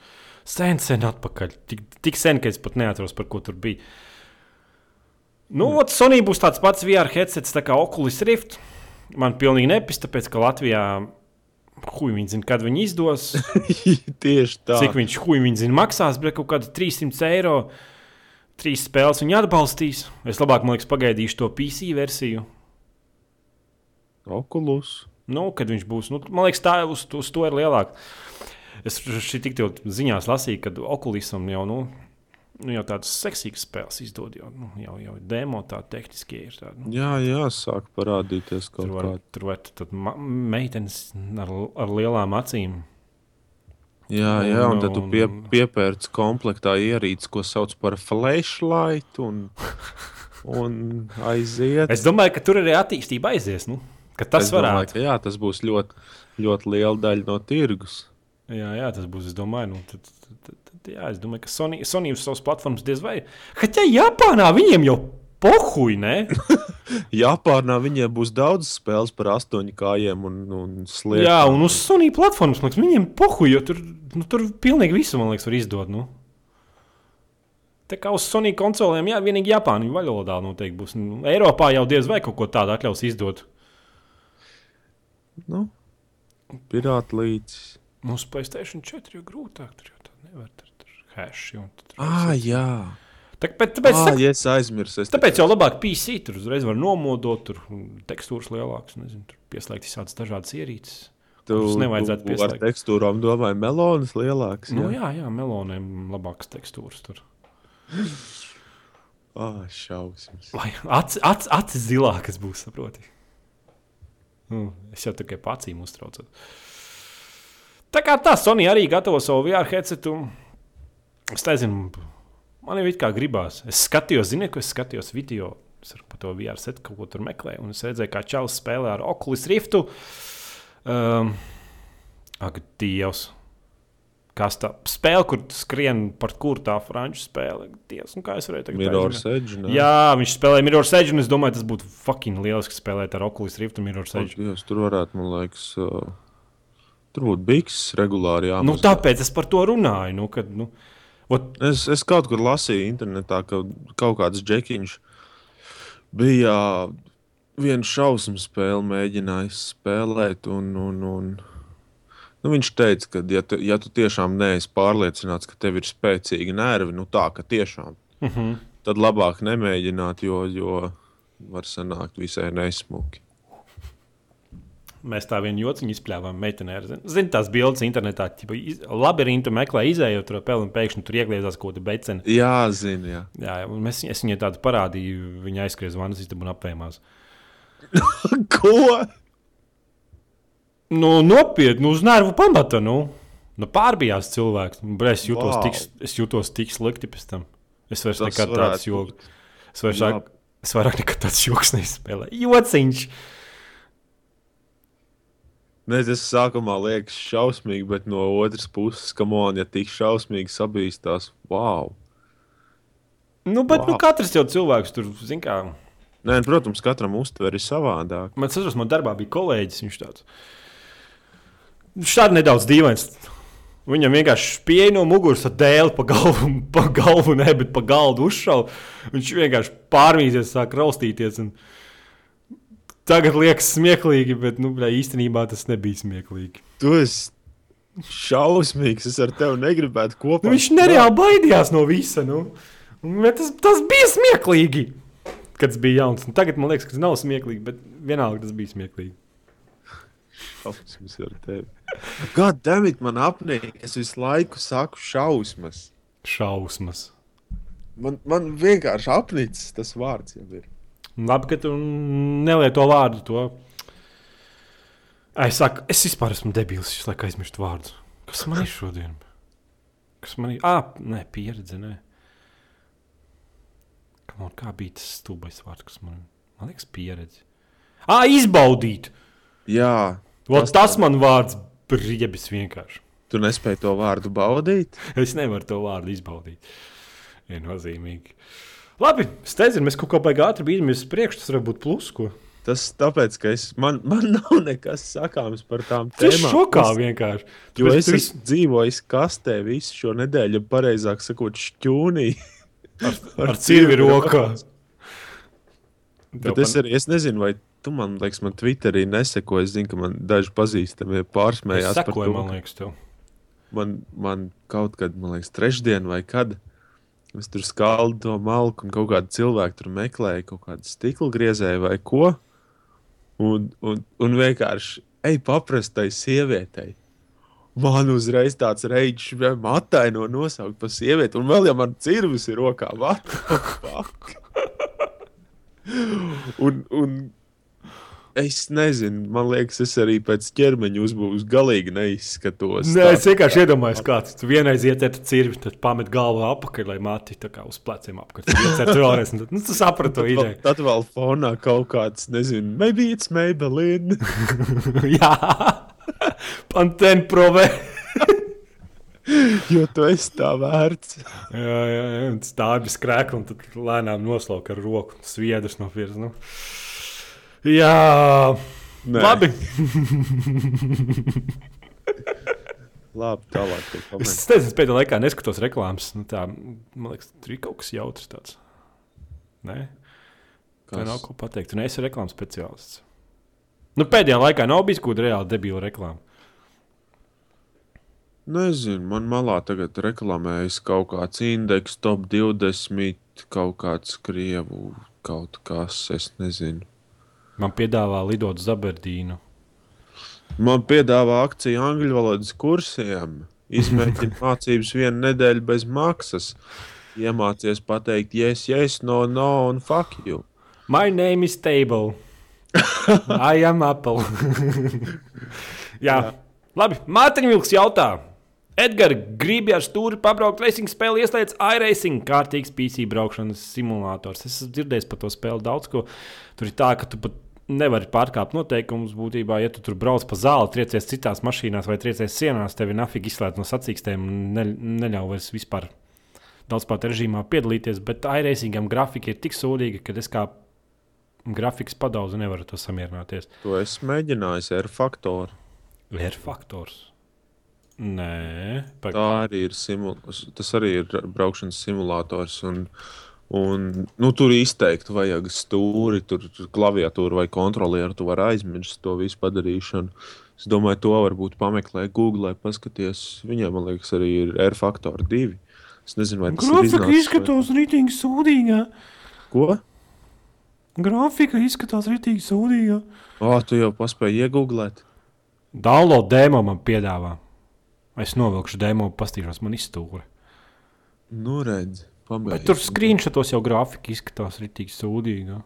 sen, sen atpakaļ. Tik, tik sen, ka es pat neatceros, par ko tur bija. Nu, mm. Sonija būs tāds pats VR headsets, tā kā Oculus Rift. Man pilnīgi nepis, tāpēc ka Latvijā. Hui, viņi zina, kad viņi izdos. Tieši tā. Cik viņš huīņš viņa zina, maksās, bet kaut kādi 300 eiro. Trīs spēles viņa atbalstīs. Es labāk, man liekas, pagaidīšu to PC versiju. Okulus. Nu, kad viņš būs, nu, man liekas, tā uz, uz to ir lielāka. Es šī tik jau ziņās lasīju, ka Okulisam jau, nu, nu, jau tādas seksīgas spēles izdod. Jau, nu, jau, jau demo tā tehniski ir. Tāda, nu, Jā, jā, sāk parādīties kaut var, kā. tur var ma- meitenes ar, ar lielām acīm. Jā, jā, un tad tu Un- pie, piepērci komplektā ierīci, ko sauc par flashlight, un, un aiziet. Es domāju, ka tur arī attīstība aizies. Nu, tas domāju, ka jā, tas būs ļoti, ļoti liela daļa no tirgus. Jā, jā, tas būs. Es domāju, nu, tad, tad, tad, jā, es domāju ka Sony, Sony uz savas platformas diez vai. Haķā Japānā viņiem jau pohuj, ne? Japānā viņiem būs daudz spēles par astoņu kājiem un, un slēpēm. jā, un uz Sony platformas liekas, viņiem pohuj, jo tur, nu, tur pilnīgi visu, man liekas, var izdot. Nu. Tā kā uz Sony konsolēm, jā, vienīgi Japāņu valodā noteikti būs. Nu, Eiropā jau diez vai kaut ko tādu atļaus izdot. Nu, pirāta līdzi. Mums Playstation 4 jau grūtāk, tur jau tā nevar. Tur hash, tur Ah, jā. Tāpēc, tāpēc, Ah, ah, ja es aizmirsu. Es tāpēc jau labāk PC tur uzreiz var nomodot, tur tekstūras lielākas, nezinu, tur pieslēgt visādas dažādas ierīces. tu, kuras nevajadzētu tu ar pieslēgt. tekstūrām domāju, melonas lielākas. Nu, jā. jā, meloniem labākas tekstūras tur. Ah, šausmas. Vai acis ac, ac zilākas būs, saproti? Nu, es jau tikai pacīm uztraucos. Tā kā tā Sony arī gatavo savu VR headsetu. Es nezinu, man jau it kā gribās. Es skatījos, ziniet, ko es skatījos video. Es par to VR setu kaut ko tur meklēju. Un es redzēju, kā Čālijs spēlē ar Oculus Riftu. Um, ak, Dievs! Kas tā spēle, kur skrien par kuru tā franču spēle? Dievs, nu kā es varēju tagad Mirror's? Edge. ne? Jā, viņš spēlēja Mirror's Edge, un es domāju, tas būtu fucking lieliski spēlēt ar Oculus Rift un Mirror's Edge. Dievs, tur varētu, man liekas, uh, tur būtu biks regulāri Nu, jāmazgā. tāpēc es par to runāju. Nu, kad, nu, ot, Es, es kaut kur lasīju internetā, ka kaut kāds džekiņš bija viena šausmu spēle, mēģinājis spēlēt. Un, un, un, nu, viņš teica, ka, ja tu, ja tu tiešām neesi pārliecināts, ka tev ir spēcīgi nervi, nu tā, ka tiešām, uh -huh. tad labāk nemēģināt, jo, jo var sanākt visai nesmuki. Mēs tā vienu jociņu izpļāvām. Meitenē, zin, zin, tās bildes internetā, jau labirintu meklē, izējot to peli un pēkšņi tur iegriezās kaut kāda becena. Jā, zinu, jā. Jā, un mēs, es viņai tādu parādīju, viņa aizskriez vannas istabu un apēmās. Ko? Nu, nopietni, nu, uz nervu pamata. Nu. Nu, pārbijās cilvēks. Nu, Es jūtos, wow. tik, es jūtos tik slikti pēc tam. Es vairs nekad tāds joks. Es vairs es vairāk nekad tāds joks nespēlēju. Jociņš! Nē, tas sākumā liekas šausmīgi, bet no otras puses, kam on, ja tik šausmīgi sabīstās, wow! Nu, bet wow. nu, Wow. katrs jau cilvēks tur, zin kā, Nē, protams, katram uztver ir savādāk. man atceros, man darbā bija kolēģis, viņš tāds. Tāds nedaudz dīvains. Viņam vienkārši pieeja no muguras ar dēli pa galvu, pa galvu, ne, bet pa galdu uzšauja. Viņš vienkārši pārmīties, sāk raustīties. Un... Tagad liekas smieklīgi, bet nu, bļā, īstenībā tas nebija smieklīgi. Tu esi šausmīgs. Es ar tevi negribētu kopā. Nu, viņš nereāli baidījās no visa. Nu. Tas, tas bija smieklīgi, kad tas bija jauns. Un tagad man liekas, ka tas nav smieklīgi, bet vienalga tas bija smieklīgi. Šausmas ar tevi. God, damn, man apnīk. Es visu laiku saku šausmas. Šausmas. Man, man vienkārši apnicis tas vārds jau ir. Labi, ka tu nelieto vārdu to. Es saku, es vispār esmu debils, es laikam aizmirstu vārdu. Kas man ir šodien? Kas man ir? Ah, nē, pieredze. Nē. On, kā bija tas stulbais vārds, kas man, man liekas, pieredze? Ah, izbaudīt! Jā, Ot, Tas tas man vārds briebis vienkārši. tu nespēji to vārdu baudīt. Es nevaru to vārdu izbaudīt. Viennozīmīgi. Labi, nezinu, mēs kaut kā baigā ātri bīdamies uz priekšu, tas var būt plus. Ko. Tas tāpēc, ka es, man, man nav nekas sakāms par tām Tas tēmām. šokā Es- vienkārši. Jo Tāpēc es tu esmu dzīvojis kastē visu šo nedēļu, pareizāk sakot, šķūnī. ar cirvi rokā. Bet es arī es nezinu, vai tu man, liekas, man Twitterī neseko. Es zinu, ka man daži pazīstami pārsmējās Es par sekoju, to. man liekas, tev. Man, man kaut kad, man liekas, trešdien vai kad. Es tur skaldu to malku, un kaut kāda cilvēka tur meklēja kaut kādu stikla griezēju vai ko. Un, un, un vienkārši ej paprastai sievietei. Man uzreiz tāds reizes, vai matai no nosaukt par sievieti, un vēl ja man cirvis ir rokā, un, un es nezinu, man liekas, es arī pēc ķermeņa uzbūves galīgi neizskatos. Nē, tā. es vienkārši iedomājos, kāds tu vienreiz iet ar cirvi, tad pamet galvu apakaļ, lai mati tā kā uz pleciem apakaļ. Vēlreiz, tad, nu, tu saprati to Tad ideju. Tad vēl fonā kaut kāds, nezinu, maybe it's Maybelline. Jā, Pantēna provē. jo tu esi tā vērts. Jā, jā, jā. un tas tā bija skrēkla, un tad lēnām noslauka ar roku sviedrus no firmas. Nu. Jā, Nē. labi. Labi, tālāk. Es komentē. nezinu, pēdējā laikā neskatos reklāmas. Nu, tā, man liekas, tur ir kaut kas jautrs. Tāds. Nē, tā nav ko pateikt. Tu neesi reklāmas speciālists. Nu, pēdējā laikā nav bijis kaut kāda reāla debila reklāma. Nezinu, man malā tagad reklamējas kaut kāds indeks, top 20, kaut kāds krievu, kaut kas, es nezinu. Man piedāvā lidot uz Aberdīnu. Man piedāvā akciju angļu valodas kursiem. Izmēģināt mācības vienu nedēļu bez maksas. Iemācies pateikt, yes, yes, no, no, un fuck you. My name is Table. I am Apple. Jā, Jā. labi. Mārtiņš Vilks jautā. Edgars gribi ar stūri pabraukt racing spēli, ieslēdz iRacing, kārtīgs PC braukšanas simulators. Es esmu dzirdējis par to spēli daudz ko. Tur ir tā, ka tu pat nevari pārkāpt noteikumus. Būtībā, ja tu tur brauc pa zāli, triecies citās mašīnās vai triecies sienās, tevi nafīgi izslēdz no sacīkstēm un ne, neļauj vairs vispār daudz spēlēt režīmā piedalīties. Bet iRacingam grafika ir tik sūdīga, ka es kā grafikas padauzu nevaru to samierināties. To es mēģināju ar faktoru. Ir faktors. Nē, pag... tā arī ir. Simul... Tas arī ir braukšanas simulators. Un, un, nu, tur izteikti vajag stūri, tur klaviatūru vai kontrolieru. Tu vari aizmirst to visu padarīšanu. Es domāju, to varbūt pameklēt Google, paskaties. Viņiem, man liekas, arī ir R faktori divi. Es nezinu, vai tas Grafika ir. Grafika izskatās vai... rītīgi sūdīga. Ko? Grafika izskatās rītīgi sūdīga. O, tu jau paspēji iegūglēt. Download demo man piedāvā. Es novilkšu demo, pastīšos, man izstūri. Nu, redz, pabeigts. Tur screenshotos jau grafika izskatās rītīgi sūdīga.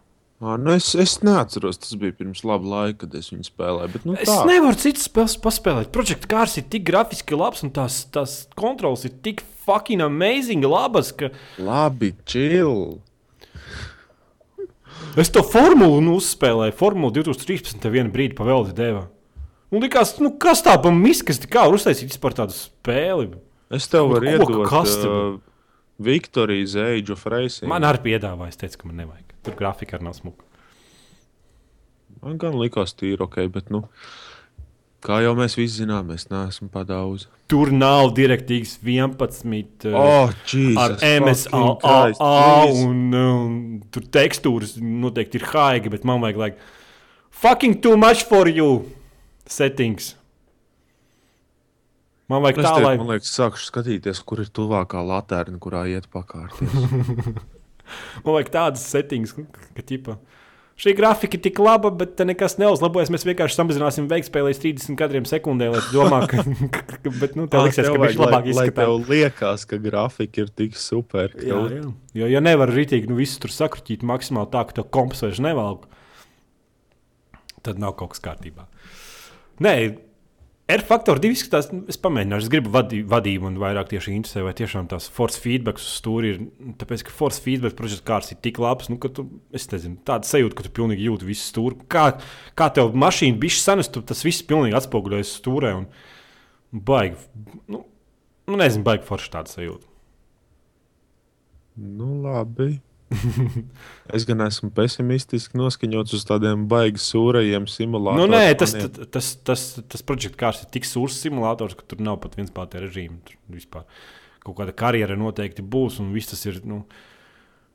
À, nu es, es neatceros, tas bija pirms laba laika, kad es viņu spēlēju. Bet, nu, es tā. nevaru citas spēles paspēlēt. Projekta kārs ir tik grafiski labs, un tās, tās kontrols ir tik fucking amazing labas. Ka... Labi, chill. Es to formulu nu, uzspēlēju. Formula 2013. vienā brīdī pavēlti deva. Nu, likās, nu, kas tā pa miskas, kā var uztaisīt vispār tādu spēli? Es tev varu iedot kastu. Uh, Age of Racing. Man arī piedāvāja, es teicu, ka man nevajag. Tur grafika arī nav smuka. Man gan likās tīri ok, bet, nu, kā jau mēs visi zinām, es neesmu padaudz. Tur nav direktīvas 11 uh, oh, Jesus, ar MSA un, un tur tekstūras noteikti ir haigi, bet man vajag, like, fucking too much for you settings. Man es tā, tev, lai. Man liekas, sākšu skatīties, kur ir tuvākā latērna, kurā iet pakārt. man vajag tādas settings, ka ķipa. Šī grafika ir tik laba, bet nekas neuzlabojas. Mēs vienkārši samazināsim veiktspēju līdz 30 kadriem sekundē, lai domā, ka, bet, nu, tev liksies, ka viņš labāk izskatās. Lai tev liekas, ka grafika ir tik super. Jā, jā. Jo, ja nevar rītīgi nu, visu tur sakruķīt maksimāli tā, ka tev komps vairs nevalk, tad nav kaut kas kārtībā. Nē, R-faktor 2 izskatās, es pamēģināšu, es gribu vadī, vadību un vairāk tieši interesē, vai tiešām tās force feedback uz stūri ir. Tāpēc, ka force feedback projekts kārs ir tik labs, nu, ka tu, es nezinu, tāda sajūta, ka tu pilnīgi jūti visu stūri. Kā, kā tev mašīna bija sanas, tu tas viss pilnīgi atspoguļojas stūrē un baigi, nu, nu nezinu, baigi forši tāda sajūta. Nu, labi. Es gan esmu pesimistiski noskaņots uz tādiem baigi sūrajiem simulatoriem. Nu, nē, tas, tas, tas, tas, tas projekts kārs ir tik sūrs simulators, ka tur nav pat viens pats režīms. Tur vispār kaut kāda karjera noteikti būs, un viss tas ir. Nu,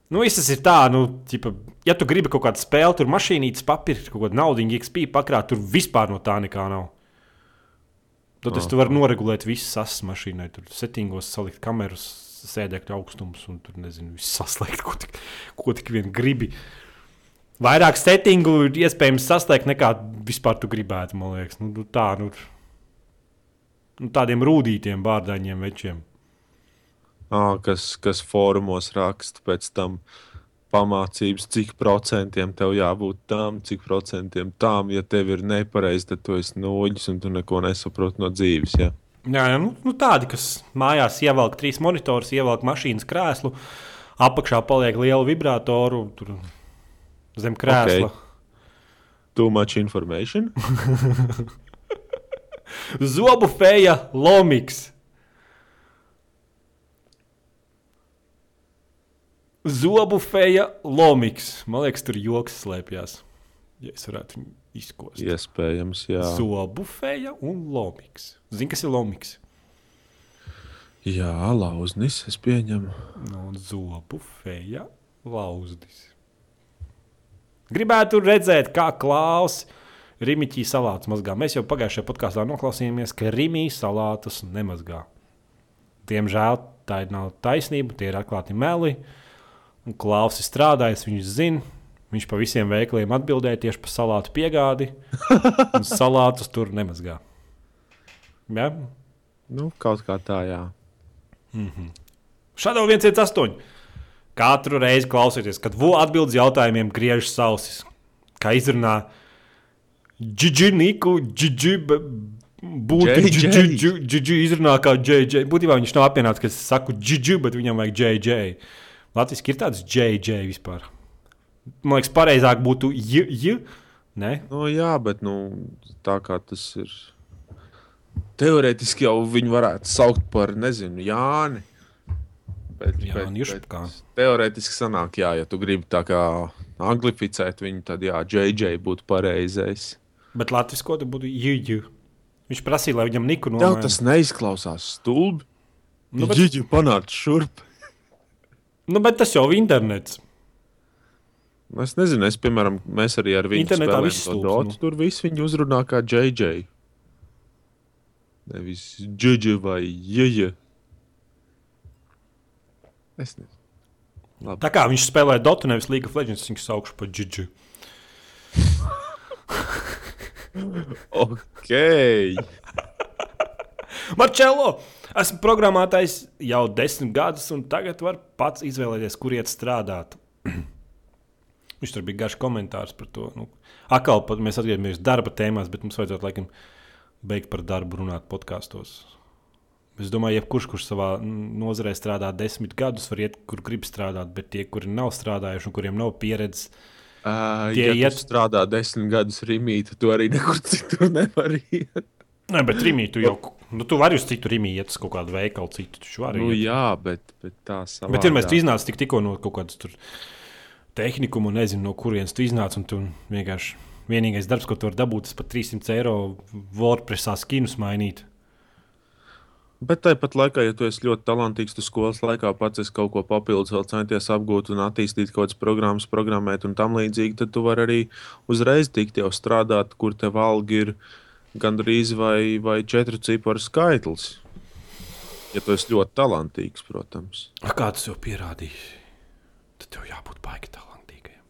Nu, viss tas ir tā, nu, ķipa, ja tu gribi kaut kādu spēli, tur mašīnītes papīra, kaut kādu naudu, XP pakrāt, tur vispār no tā nekā nav. Tad oh. tu vari noregulēt visas asas mašīnai, tur settingos salikt kameras, sēdekļa augstums un tur nezinu, viss saslēgt, ko tik, ko tik vien gribi. Vairāk settingu ir iespējams saslēgt nekā vispār tu gribētu, man liekas. Nu, nu tā, nu, nu, tādiem rūtītiem bārdaņiem večiem. À, kas, kas fórumos raksta pēc tam pamācības, cik procentiem tev jābūt tam, cik procentiem tam. Ja tev ir nepareizi, tad tu esi noģis un tu neko nesaproti no dzīves. Ja? Jā, jā nu, nu tādi, kas mājās ievelk trīs monitorus, ievelk mašīnas krēslu, apakšā paliek liela vibratoru tur zem krēsla. Okay. Too much information. Zobu feja Lomiks. Zobu feja Lomiks. Man liekas, tur joks slēpjas. Ja es varētu viņu izkost. Iespējams, jā. Zobufeja un lomiks. Zini, kas ir lomiks? Jā, lauznis, es pieņemu. No nu, zobufeja lauznis. Gribētu redzēt, kā Klaus Rimiķī salātus mazgā. Mēs jau pagājušajā podkāstā noklausījāmies, ka Rimī salātus nemazgā. Diemžēl tā nav taisnība, tie ir atklāti meli. Un Klaus ir strādājis, viņš zina, Viņš pa visiem veikaliem atbildēja tieši par salātu piegādi. un salātus tur nemazgā. Ja? Nu, kaut kā tā, jā. Mm -hmm. Shadow 118. Katru reizi klausieties, kad VU atbildes jautājumiem griežas ausis. Kā izrunā Džidži, Niku, Džidži, būtu Džidži izrunā kā JJ. Būtībā viņš nav apvienots, ka es saku Džidži, bet viņam vajag JJ. Latvijas ir tāds JJ vispār. Man liekas, pareizāk būtu J. J. Nē, Nu, jā, bet nu, tā kā tas ir. Teorētiski jau viņu varētu saukt par, nezinu, Jāni. Bet, Jāni Jušpakā. teorētiski sanāk, jā, ja tu gribi tā kā anglificēt viņu, tad jā, JJ būtu pareizais. bet Latvijas kodā būtu J. J. Viņš prasīja, lai viņam Niku Tev nomainītu. tas neizklausās stulbi. Nu, bet- bet... Ģiģi panāca šurp. Nu, bet tas jau ir internets. Nu, Es nezinu, es, piemēram, mēs arī ar viņu Internetā spēlējam dotu. nu. Tur viss viņu uzrunā kā JJ. Nevis JJ vai JJ. Es nezinu. Tā kā viņš spēlē Dota, nevis League of Legends, viņš saukšu par Džidži. Ok. Marčelo! Esmu programmētājs jau desmit gadus, un tagad var pats izvēlēties, kur iet strādāt. Viņš tur bija garš komentārs par to. Nu, atkal pat mēs atgriežamies darba tēmās, bet mums vajadzētu laikam beigt par darbu runāt podkāstos. Es domāju, jebkurš, kurš savā nozarē strādā desmit gadus, var iet, kur grib strādāt, bet tie, kuri nav strādājuši un kuriem nav pieredzes, Uh, Tie ja iet- strādā desmit gadus Rīgā, tad tu arī nekur citur nevari iet. Nē, bet rīmī tu jau. Nu, tu vari uz citu rīmī iet uz kaut kādu veikalu, citu taču vari. Nu, jā, bet, bet tā savā. Bet ir mēs iznācām tik, tikko no kaut kādas tur tehnikuma, un nezinu, no kurienes tu iznāc. un Tu vienkārši vienīgais darbs, ko tu vari dabūt, ir pat 300 eiro WordPressā skinus mainīt. Bet tāpat laikā, ja tu esi ļoti talantīgs, tu skolas laikā pats esi kaut ko papildus, vēl centies apgūt un attīstīt kaut kādas programmas, programmēt un tam līdzīgi, tad tu vari arī uzreiz tikt jau strādāt, kur tev alga ir gandrīz vai, vai četru ciparu skaitlis. Ja tu esi ļoti talantīgs, protams. A, kā tas jau pierādījis? Tad tev jābūt baigi talantīgam.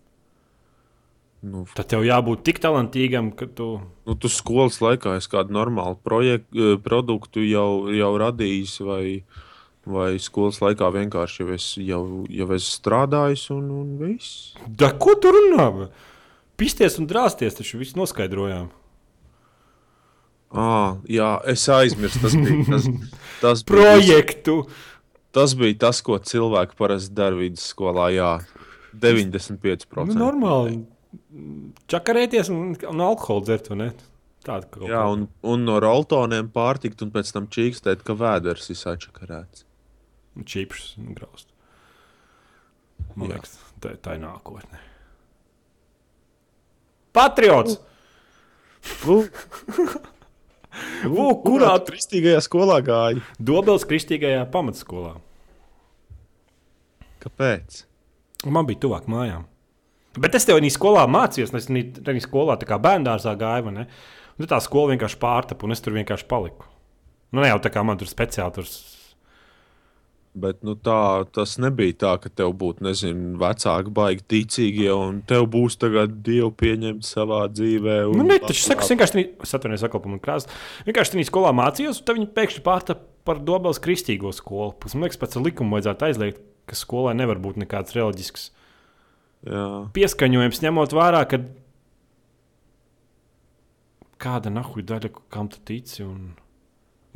Nu, Tad tev jābūt tik talantīgam, ka tu. nu, tu skolas laikā esi kādu normālu projektu, produktu jau, jau radījis, vai, vai skolas laikā vienkārši jau esi, jau, jau esi strādājis un, un viss. Da, ko tu runā? Pisties un drāsties, taču viss noskaidrojām. Ah, jā, es aizmirsu. Tas bija tas, tas, bija, Projektu! Tas, bija tas, ko cilvēki parasti dara vidusskolā. Jā, 95%. Nu, normāli. Čakarēties un, un alkoholu dzert? Tāda Jā, un, un no roltoniem pārtikt, un pēc tam čīkstēt, ka vēders ir sačakarēts. čipsus un graust. Man Jā. liekas, tā, tā ir nākotne. Patriots! Vū, kurā kristīgajā skolā gāji? Dobels Kristīgajā pamatskolā. Kāpēc? Man bija tuvāk mājām. Bet es tev arī skolā mācījos, es arī skolā tā kā bērngārzā gāju. Un tad tā skola vienkārši pārtapa, un es tur vienkārši paliku. Nu, ne jau tā kā man tur speciāli tur. Bet nu, tā, tas nebija tā, ka tev būtu, nezinu, vecāki baigi ticīgi, un tev būs tagad dievu pieņemt savā dzīvē. un Nu, bla, saka, es vienkārši es atvainojos, atkal par manu krāsu. Vienkārši tajā skolā mācījos, un tad viņi pēkšņi pārtapa par Dobels Kristīgo skolu. Pēc man liekas, pēc likuma vajadzētu aizliegt, ka skolai nevar būt nekāds reliģisks Jā. pieskaņojums, ņemot vērā, ka kāda nahuja daļa, kam tu tici. Un...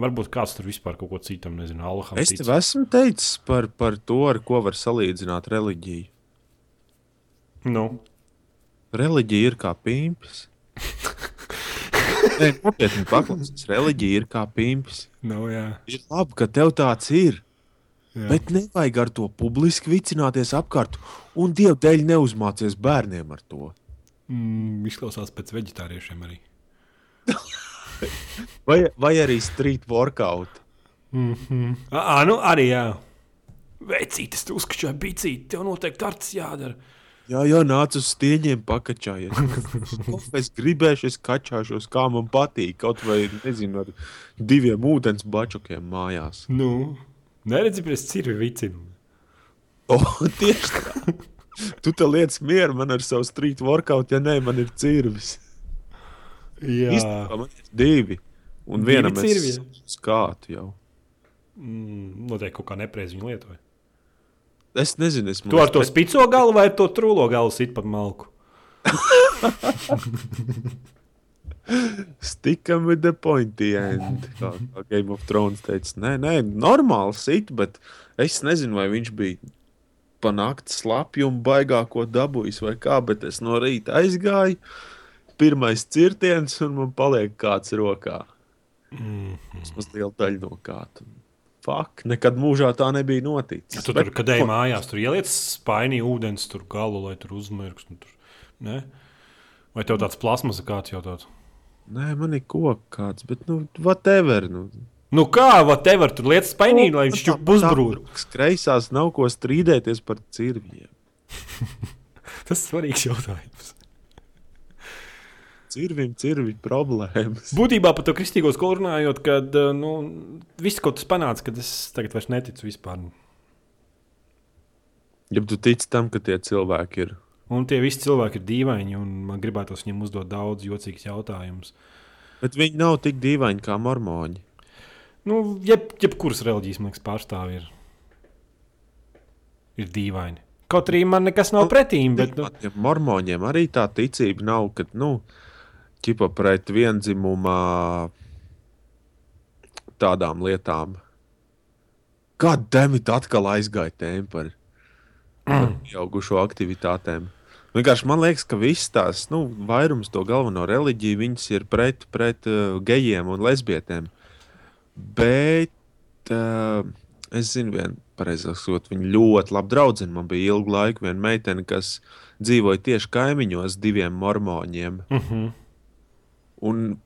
Varbūt kāds tur vispār kaut ko citam, nezinu, Allaham. Es tev esmu teicis par, par to, ar ko var salīdzināt reliģiju. Nu, Reliģija ir kā pīmpis. Nē, nopietni paklausies. Reliģija ir kā pīmpis. nu jā. Ir labi, ka tev tāds ir. Jā. Bet nevajag ar to publiski vicināties apkārt, un dievu dēļ neuzmācies bērniem ar to. Mm, izklausās pēc vegetāriešiem arī. Vai, vai arī street workout. Mm -hmm. À, nu arī jā. Vecītis, tu uzskačāji bicīti, tev noteikti tāds jādara. Jā, jā, nāc uz stieņiem, pakačājies. Es gribēšu, es kačāšos, kā man patīk. Kaut vai, nezinu, ar diviem ūdens bačukiem mājās. Nu, neredzi pēc cirvi vicinu. O, tieši tā. Tu te lietas mieru man ar savu street workout, ja nē, man ir cirvis. Jā. Īstenībā man ir divi. Un Divi vienam cirvi, es skātu jau. Mm, noteikti kaut kā nepreiz viņu lietoja. Es nezinu, es Tu ar to spico galu vai ar to trūlo galu sit pat malku? Stikam with the pointy end. Kā, kā Game of Thrones teica, nē, nē, normāli sit, bet es nezinu, vai viņš bija panākt slapju un baigāko dabūjis vai kā, bet es no rīta aizgāju. Pirmais cirtiens, un man paliek kāds rokā. Mm. Vismaz liela daļa no kāda. Fak, nekad mūžā tā nebija noticis. Ja tu tur, kad ej mājās, tur ieliec spainī ūdens, tur galu, lai tur uzmirks. un Tur, ne? Vai tev tāds plasmas kāds jau tāds? Nē, man ir koks kāds, bet, nu, whatever. Nu. Nu kā, va te var tur lietas spainī, lai viņš jau uzbrūd. Kreisās nav ko strīdēties par cirviem. Tas svarīgs jautājums. Cirvim, cirvi problēmas. Būtībā par to kristīgo skolu runājot, kad eh, nu, viss, ko tas panāca, kad es tagad vairs neticu vispār. Ja tu tici tam, ka tie cilvēki ir. Un tie visi cilvēki ir dīvaini, un man gribētos viņiem uzdot daudz jocīgus jautājumus. Bet viņi nav tik dīvaini kā mormoņi. Nu, jeb, jebkuras reliģijas, man liekas, pārstāvji ir, ir dīvaini. Kaut arī man nekas nav pretīm, bet nu, Ja mormoņiem arī tā ticība nav, ka, nu, ķipa pret vienzimumā tādām lietām. Kāda demita atkal aizgāja tēma par pieaugušo aktivitātēm? Vienkārši man liekas, ka visas tās, nu, vairums to galveno reliģiju, viņas ir pret, pret uh, gejiem un lesbietēm. Bet uh, es zinu, viena pareizāk sakot, viņa ļoti labi draudzene. Man bija ilgu laiku viena meitene, kas dzīvoja tieši kaimiņos diviem mormoņiem. uh -huh. Un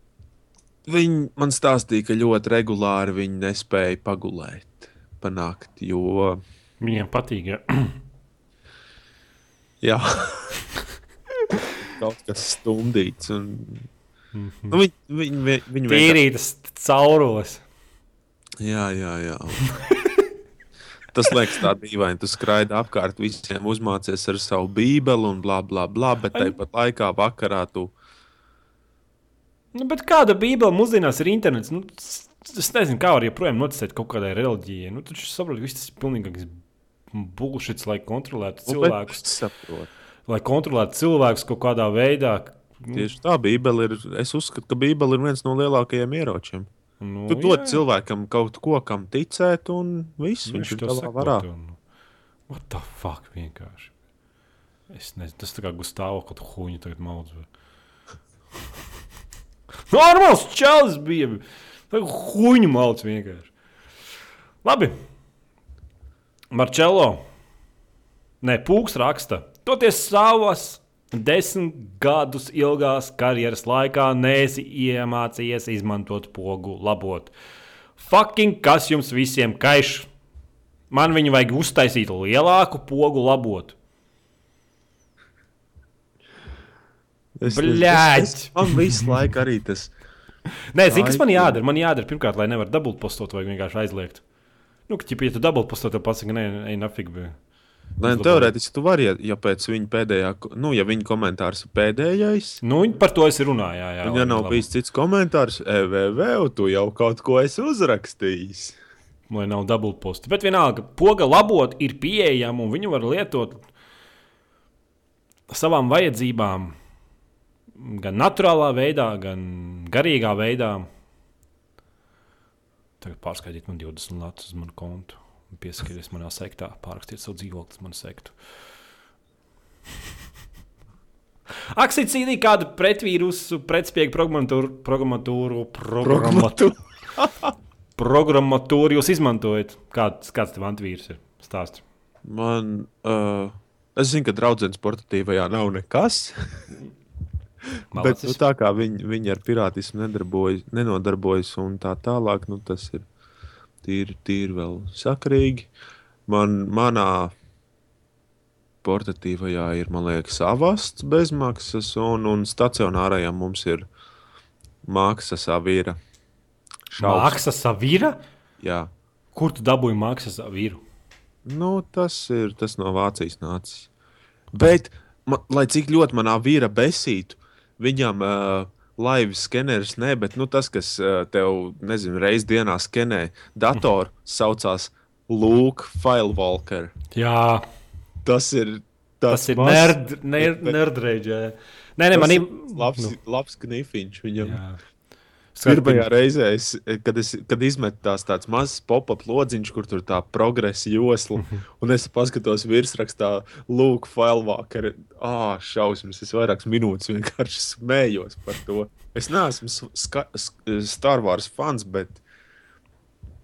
viņi man stāstīja, ka ļoti regulāri viņi nespēja pagulēt pa nakti, jo viņiem patīk. Ja. jā, kaut kas stundīts. Un, Mm -hmm. nu, viņi, viņi, viņi, viņi Tīrītas cauros. Jā, jā, jā. Tas liekas tā dīvaini. Tu skraidi apkārt visiem, uzmācies ar savu bībeli un bla, bla, bla. Bet tāpat laikā vakarā tu Nu, bet kāda bībele mūsdienās ir internets? Nu, es nezinu, kā var joprojām noticēt kaut kādai reliģijai. Nu, taču saprotu, ka viss tas ir pilnīgi bullshit, lai kontrolētu Nu, cilvēkus. Lai kontrolētu cilvēkus kaut kādā veidā. Nu, Tieši tā Bībele ir. Es uzskatu, ka Bībele ir viens no lielākajiem ieročiem. nu, Tu dod jā, cilvēkam kaut ko, kam ticēt, un viss viņš ir to tavā varā. un- What the fuck vienkārši? Es nezinu, tas tā kā Gustavs kaut kāda huņa tagad maudz. Normāls čels bija. Tā kā huņa maudz vienkārši. Labi. Marčelo. Nē, Pūks raksta. Toties savas desmit gadus ilgās karjeras laikā neesi iemācījies izmantot pogu labot. Fucking kas jums visiem kaiš? Man viņu vajag uztaisīt lielāku pogu labot. Bļaģ! man visu laiku arī tas. Nē, zini, kas man jādara? Man jādara pirmkārt, lai nevar dabūt postot vai vienkārši aizliegt. Nu, ka, ja tu dabūji postot, tad pats nē, ej, nafig. Uzlabot. teorētiski tu vari, ja, ja pēc viņa pēdējā, nu, ja viņa komentārs ir pēdējais, Nu, par to es runāju. Jā, jā, un ja nav labi. bijis cits komentārs, EVV, tu jau kaut ko esi uzrakstījis. lai nav dubultposti. Bet vienalga, poga labot ir pieejama un viņu var lietot savām vajadzībām. Gan naturālā veidā, gan garīgā veidā. Tagad pārskaitiet man 20 latus uz manu kontu. un Pieskatieties manā sektā, pārrakstiet savu dzīvokli uz manu sektu. Aksīcīdī kādu pretvīrusu, pretspēju programmatūru, programmatūru, programmatūru, programmatūru jūs izmantojat? Kāds, kāds tev antivīrs ir? Stāst. Man, uh, es zinu, ka draudzenes portatīvajā nav nekas. Bet nu, tā kā viņi, viņi ar pirātismu nedarbojas, nenodarbojas un tā tālāk, nu, tas ir tīri, tīri vēl sakarīgi. Man, manā portatīvajā ir, man liekas, avasts bezmaksas, un, un stacionārajā mums ir maksas avīra. Mākslas savīra? Jā, Kur tu dabūji mākslas savīru? nu, tas ir tas no Vācijas nācis. Bet, man, lai cik ļoti manā vīra besītu, viņam uh, laivas skeneris, ne, bet nu, tas, kas uh, tev, nezinu, reizes dienā skenē datoru, saucās Luke Filewalker. Jā, Tas ir. tas ir mazs- nerd, nerd, nerdreidžē. Nē, nē, tas man ir. labs, Nu. labs knifiņš viņam. Jā. Pirmajā reizē, es, kad, es, kad izmetu tās tāds mazs pop-up lodziņš, kur tur tā progresa josla, Mhm. un es paskatos virsrakstā, Lūk, Falvāka. Ah, šausmas, es vairākas minūtes vienkārši smējos par to. Es neesmu Star Wars fans, bet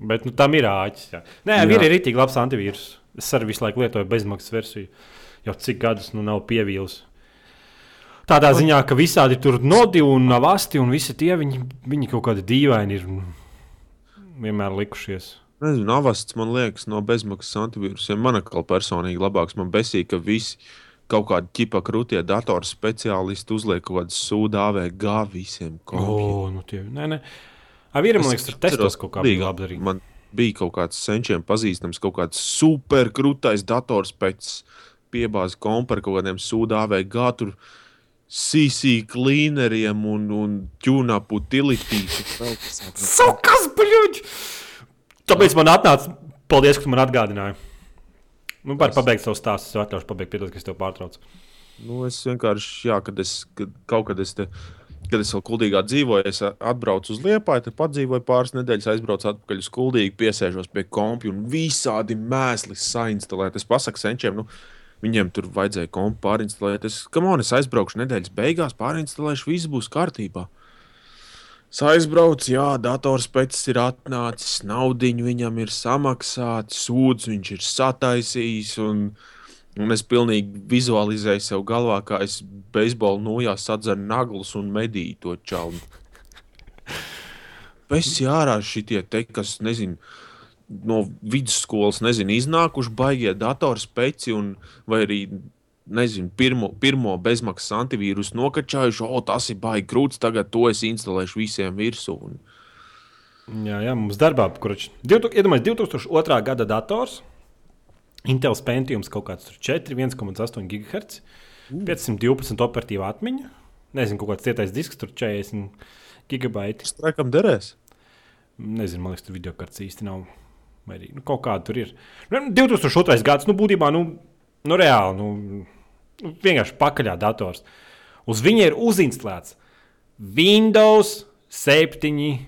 Bet nu, tam ir āķis. Jā. Nē, Jā. ir arī labs antivīrus. Es arī visu laiku lietoju bezmaksas versiju. Jau cik gadus nu nav pievīlis. Tādā ziņā, ka visādi tur nodi un avasti un visi tie viņi, viņi kaut kādi dīvaini ir vienmēr likušies. nezinu, avasts man liekas no bezmaksas antivīrusiem. Man atkal personīgi labāks. Man besīk, ka visi kaut kādi ķipa krūtie datoru speciālisti uzliek kaut kādas sūdu AVG visiem. kompiem. O, nu tie, nē, nē. Ar vīriem, man liekas, tur testos kaut kā bija labi darīt. Man bija kaut kāds senčiem pazīstams, kaut kāds superkrūtais dators pēc piebāzes kompara kaut kādiem sūdā vai gātu. CC cleaneriem un, un tune-up utilities. Sukas, bļuģi! Tāpēc man atnāca, paldies, ka man atgādināji. Nu, var pabeigt savu stāstu, es atļaušu pabeigt, piedod, ka es tev pārtraucu. Nu, es vienkārši, jā, kad es kad, kaut kad es te. Kad es vēl kuldīgā dzīvoju, es atbraucu uz Liepāju, tad padzīvoju pāris nedēļas, aizbraucu atpakaļ uz kuldīgu, piesēžos pie kompja un visādi mēsli sainstalēt. Es pasaku senčiem, nu, viņiem tur vajadzēja kompu pārinstalēt. Es, on, es aizbraukšu nedēļas beigās, pārinstalēšu, viss būs kārtībā. Es aizbraucu, jā, dators pēc tam ir atnācis, naudiņu viņam ir samaksāts, sūds viņš ir sataisījis. Un, un es pilnīgi vizualizēju sev galvā, kā es beisbolu nojā sadzeru naglus un medīju to čaunu. Pēc ārā šitie te, kas, nezinu, no vidusskolas, nezinu, iznākuši baigie datorspeci un vai arī nezinu, pirmo, pirmo bezmaksas antivīrusu nokačājuši, o, tas ir baigi grūts, tagad to es instalēšu visiem virsū. Un, Jā, jā mums darbā, kurš iedomājas 2002. gada dators, Intel Pentiums kaut kāds tur 4, 1,8 GHz, 512 operatīva atmiņa. Nezinu, kaut kāds cietais disks, tur 40 gigabaiti. Strekam derēs. Nezinu, man liekas, tur video kartes īsti nav. Vai arī nu, kaut kāda tur ir. Nu, 2002. gads, nu, būtībā, nu, nu reāli, nu, nu, vienkārši pakaļā dators. Uz viņa ir uzinstalēts Windows 7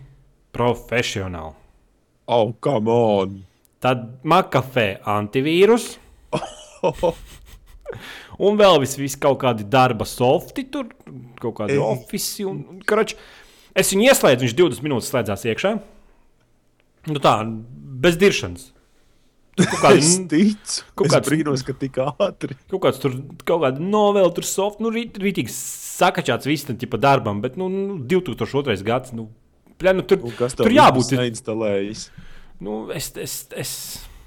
Professional. Oh, come on! Tad McAfee antivīrus. Un vēl vis, vis kaut kādi darba softi, tur kaut kādi oficiāli. Es viņu ieslēdzu, viņš 20 minūtes slēdzās iekšā. Nu tā, bez diršanas. Tur kādi, Es ticu, kaut es kāds- brīnos, ka tik ātri. kaut kāds tur, kaut kāda novela, tur soft, nu, rīt, rītīgi sakačāts viss tam tipa darbam, bet, nu, nu 2002. gads, nu, pļā, nu tur, kas tur tev jābūt. ir- neinstalējis? Nu, es, es, es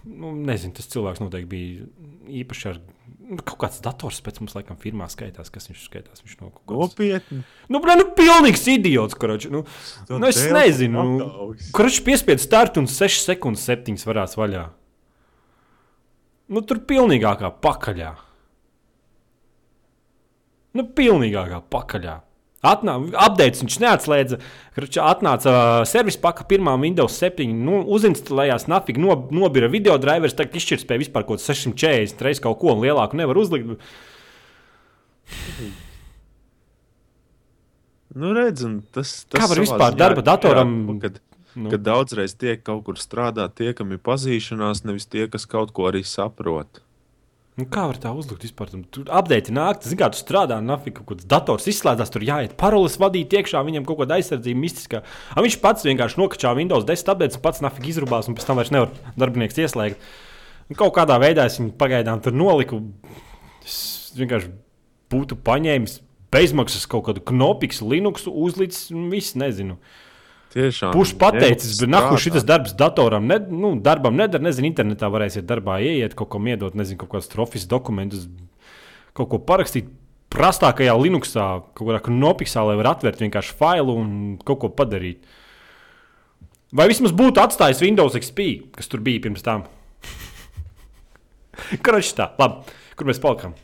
nu, nezinu, tas cilvēks noteikti bija īpaši ar nu, kaut kāds dators pēc mums, laikam, firmā skaitās, kas viņš skaitās. Viņš no kaut kādas. Nopietni. Nu, blē, nu, pilnīgs idiots, kurš. Nu, nu, es nezinu, ataugs. kurš piespied startu un 6 sekundes, 7 varās vaļā. Nu, tur pilnīgākā pakaļā. Nu, pilnīgākā pakaļā. Updates viņš neatslēdza. Atnāca uh, servisa paka, pirmā Windows 7, nu, uzinstalējās, nafīgi no, nobira video drivers, tā kā izšķirtspēja vispār kaut kāds 640 reizes kaut ko lielāku nevar uzlikt. Nu, redz, tas, tas Kā var vispār ziņā darba datoram- jā, Kad, Nu. kad daudzreiz tiek kaut kur strādāt, tie, kam ir pazīšanās, nevis tie, kas kaut ko arī saprot. Nu, kā var tā uzlikt vispār? Tur apgādājot, nāk, tas tu strādā, nafīgi kaut kāds dators izslēdzās, tur jāiet paroles vadīt iekšā, viņam kaut kāda aizsardzība mistiskā. A, viņš pats vienkārši nokačā Windows 10 updates un pats nafīgi izrubās, un pēc tam vairs nevar darbinieks ieslēgt. Un kaut kādā veidā es viņu pagaidām tur noliku. Es vienkārši būtu paņēmis bezmaksas kaut kādu knopiks, Linux, uzlicis un viss nezinu. Tiešām. Puš pateicis, bet nahu šis darbs datoram, ne, nu, darbam nedara. Nezinu, internetā varēsiet darbā ieiet, kaut ko iedot, nezinu, kaut kādus trofejas dokumentus, kaut ko parakstīt. Prastākajā Linuxā, kaut kādā knopiksā, lai varētu atvērt vienkārši failu un kaut ko padarīt. Vai vismaz būtu atstājis Windows XP, kas tur bija pirms tam? Karačs tā, labi, kur mēs palikām?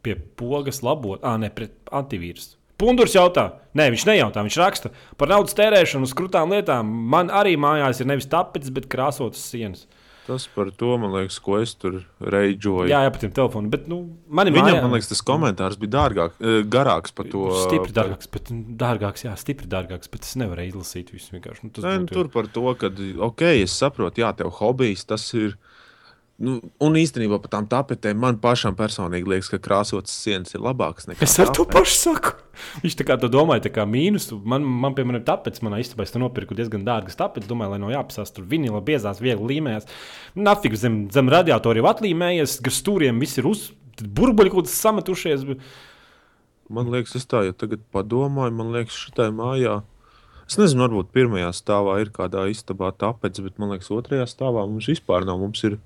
Pie pogas labot, ah, ne, pret antivīrusu. Pundurs jautā, nē, viņš nejautā, viņš raksta par naudas tērēšanu uz krūtām lietām. Man arī mājās ir nevis tapetes, bet krāsotas sienas. Tas par to, man liekas, ko es tur reidžoju. Jā, jā, pat tiem telefoniem. Bet, nu, Viņam, mājā... man liekas, tas komentārs bija dārgāk, eh, garāks par to. Stipri dārgāks, bet dārgāks, jā, stipri dārgāks, bet es nevaru izlasīt visu vienkārši. Nu, Nē, nu, būtu... Tur par to, ka, ok, es saprotu, jā, tev hobijs tas ir Nu, un īstenībā par tām tapetēm man pašam personīgi liekas, ka krāsotas sienas ir labākas nekā. Es ar to pašu saku. Viņš tā kā to domāja, tā kā mīnus. Man, man piemēram, tapets, manā istabā es nopirku diezgan dārgas tapetes. Domāju, lai no jāpasās tur vinila biezās, viegli līmējās. Nafik zem, zem radiatoriem atlīmējies, gar stūriem viss ir uz burbuļi, kaut kas sametušies. Man liekas, es tā jau tagad padomāju, man liekas, šitai mājā. Es nezinu, varbūt pirmajā stāvā ir kādā istabā tāpēc, bet man liekas, otrajā stāvā mums vispār nav. Mums ir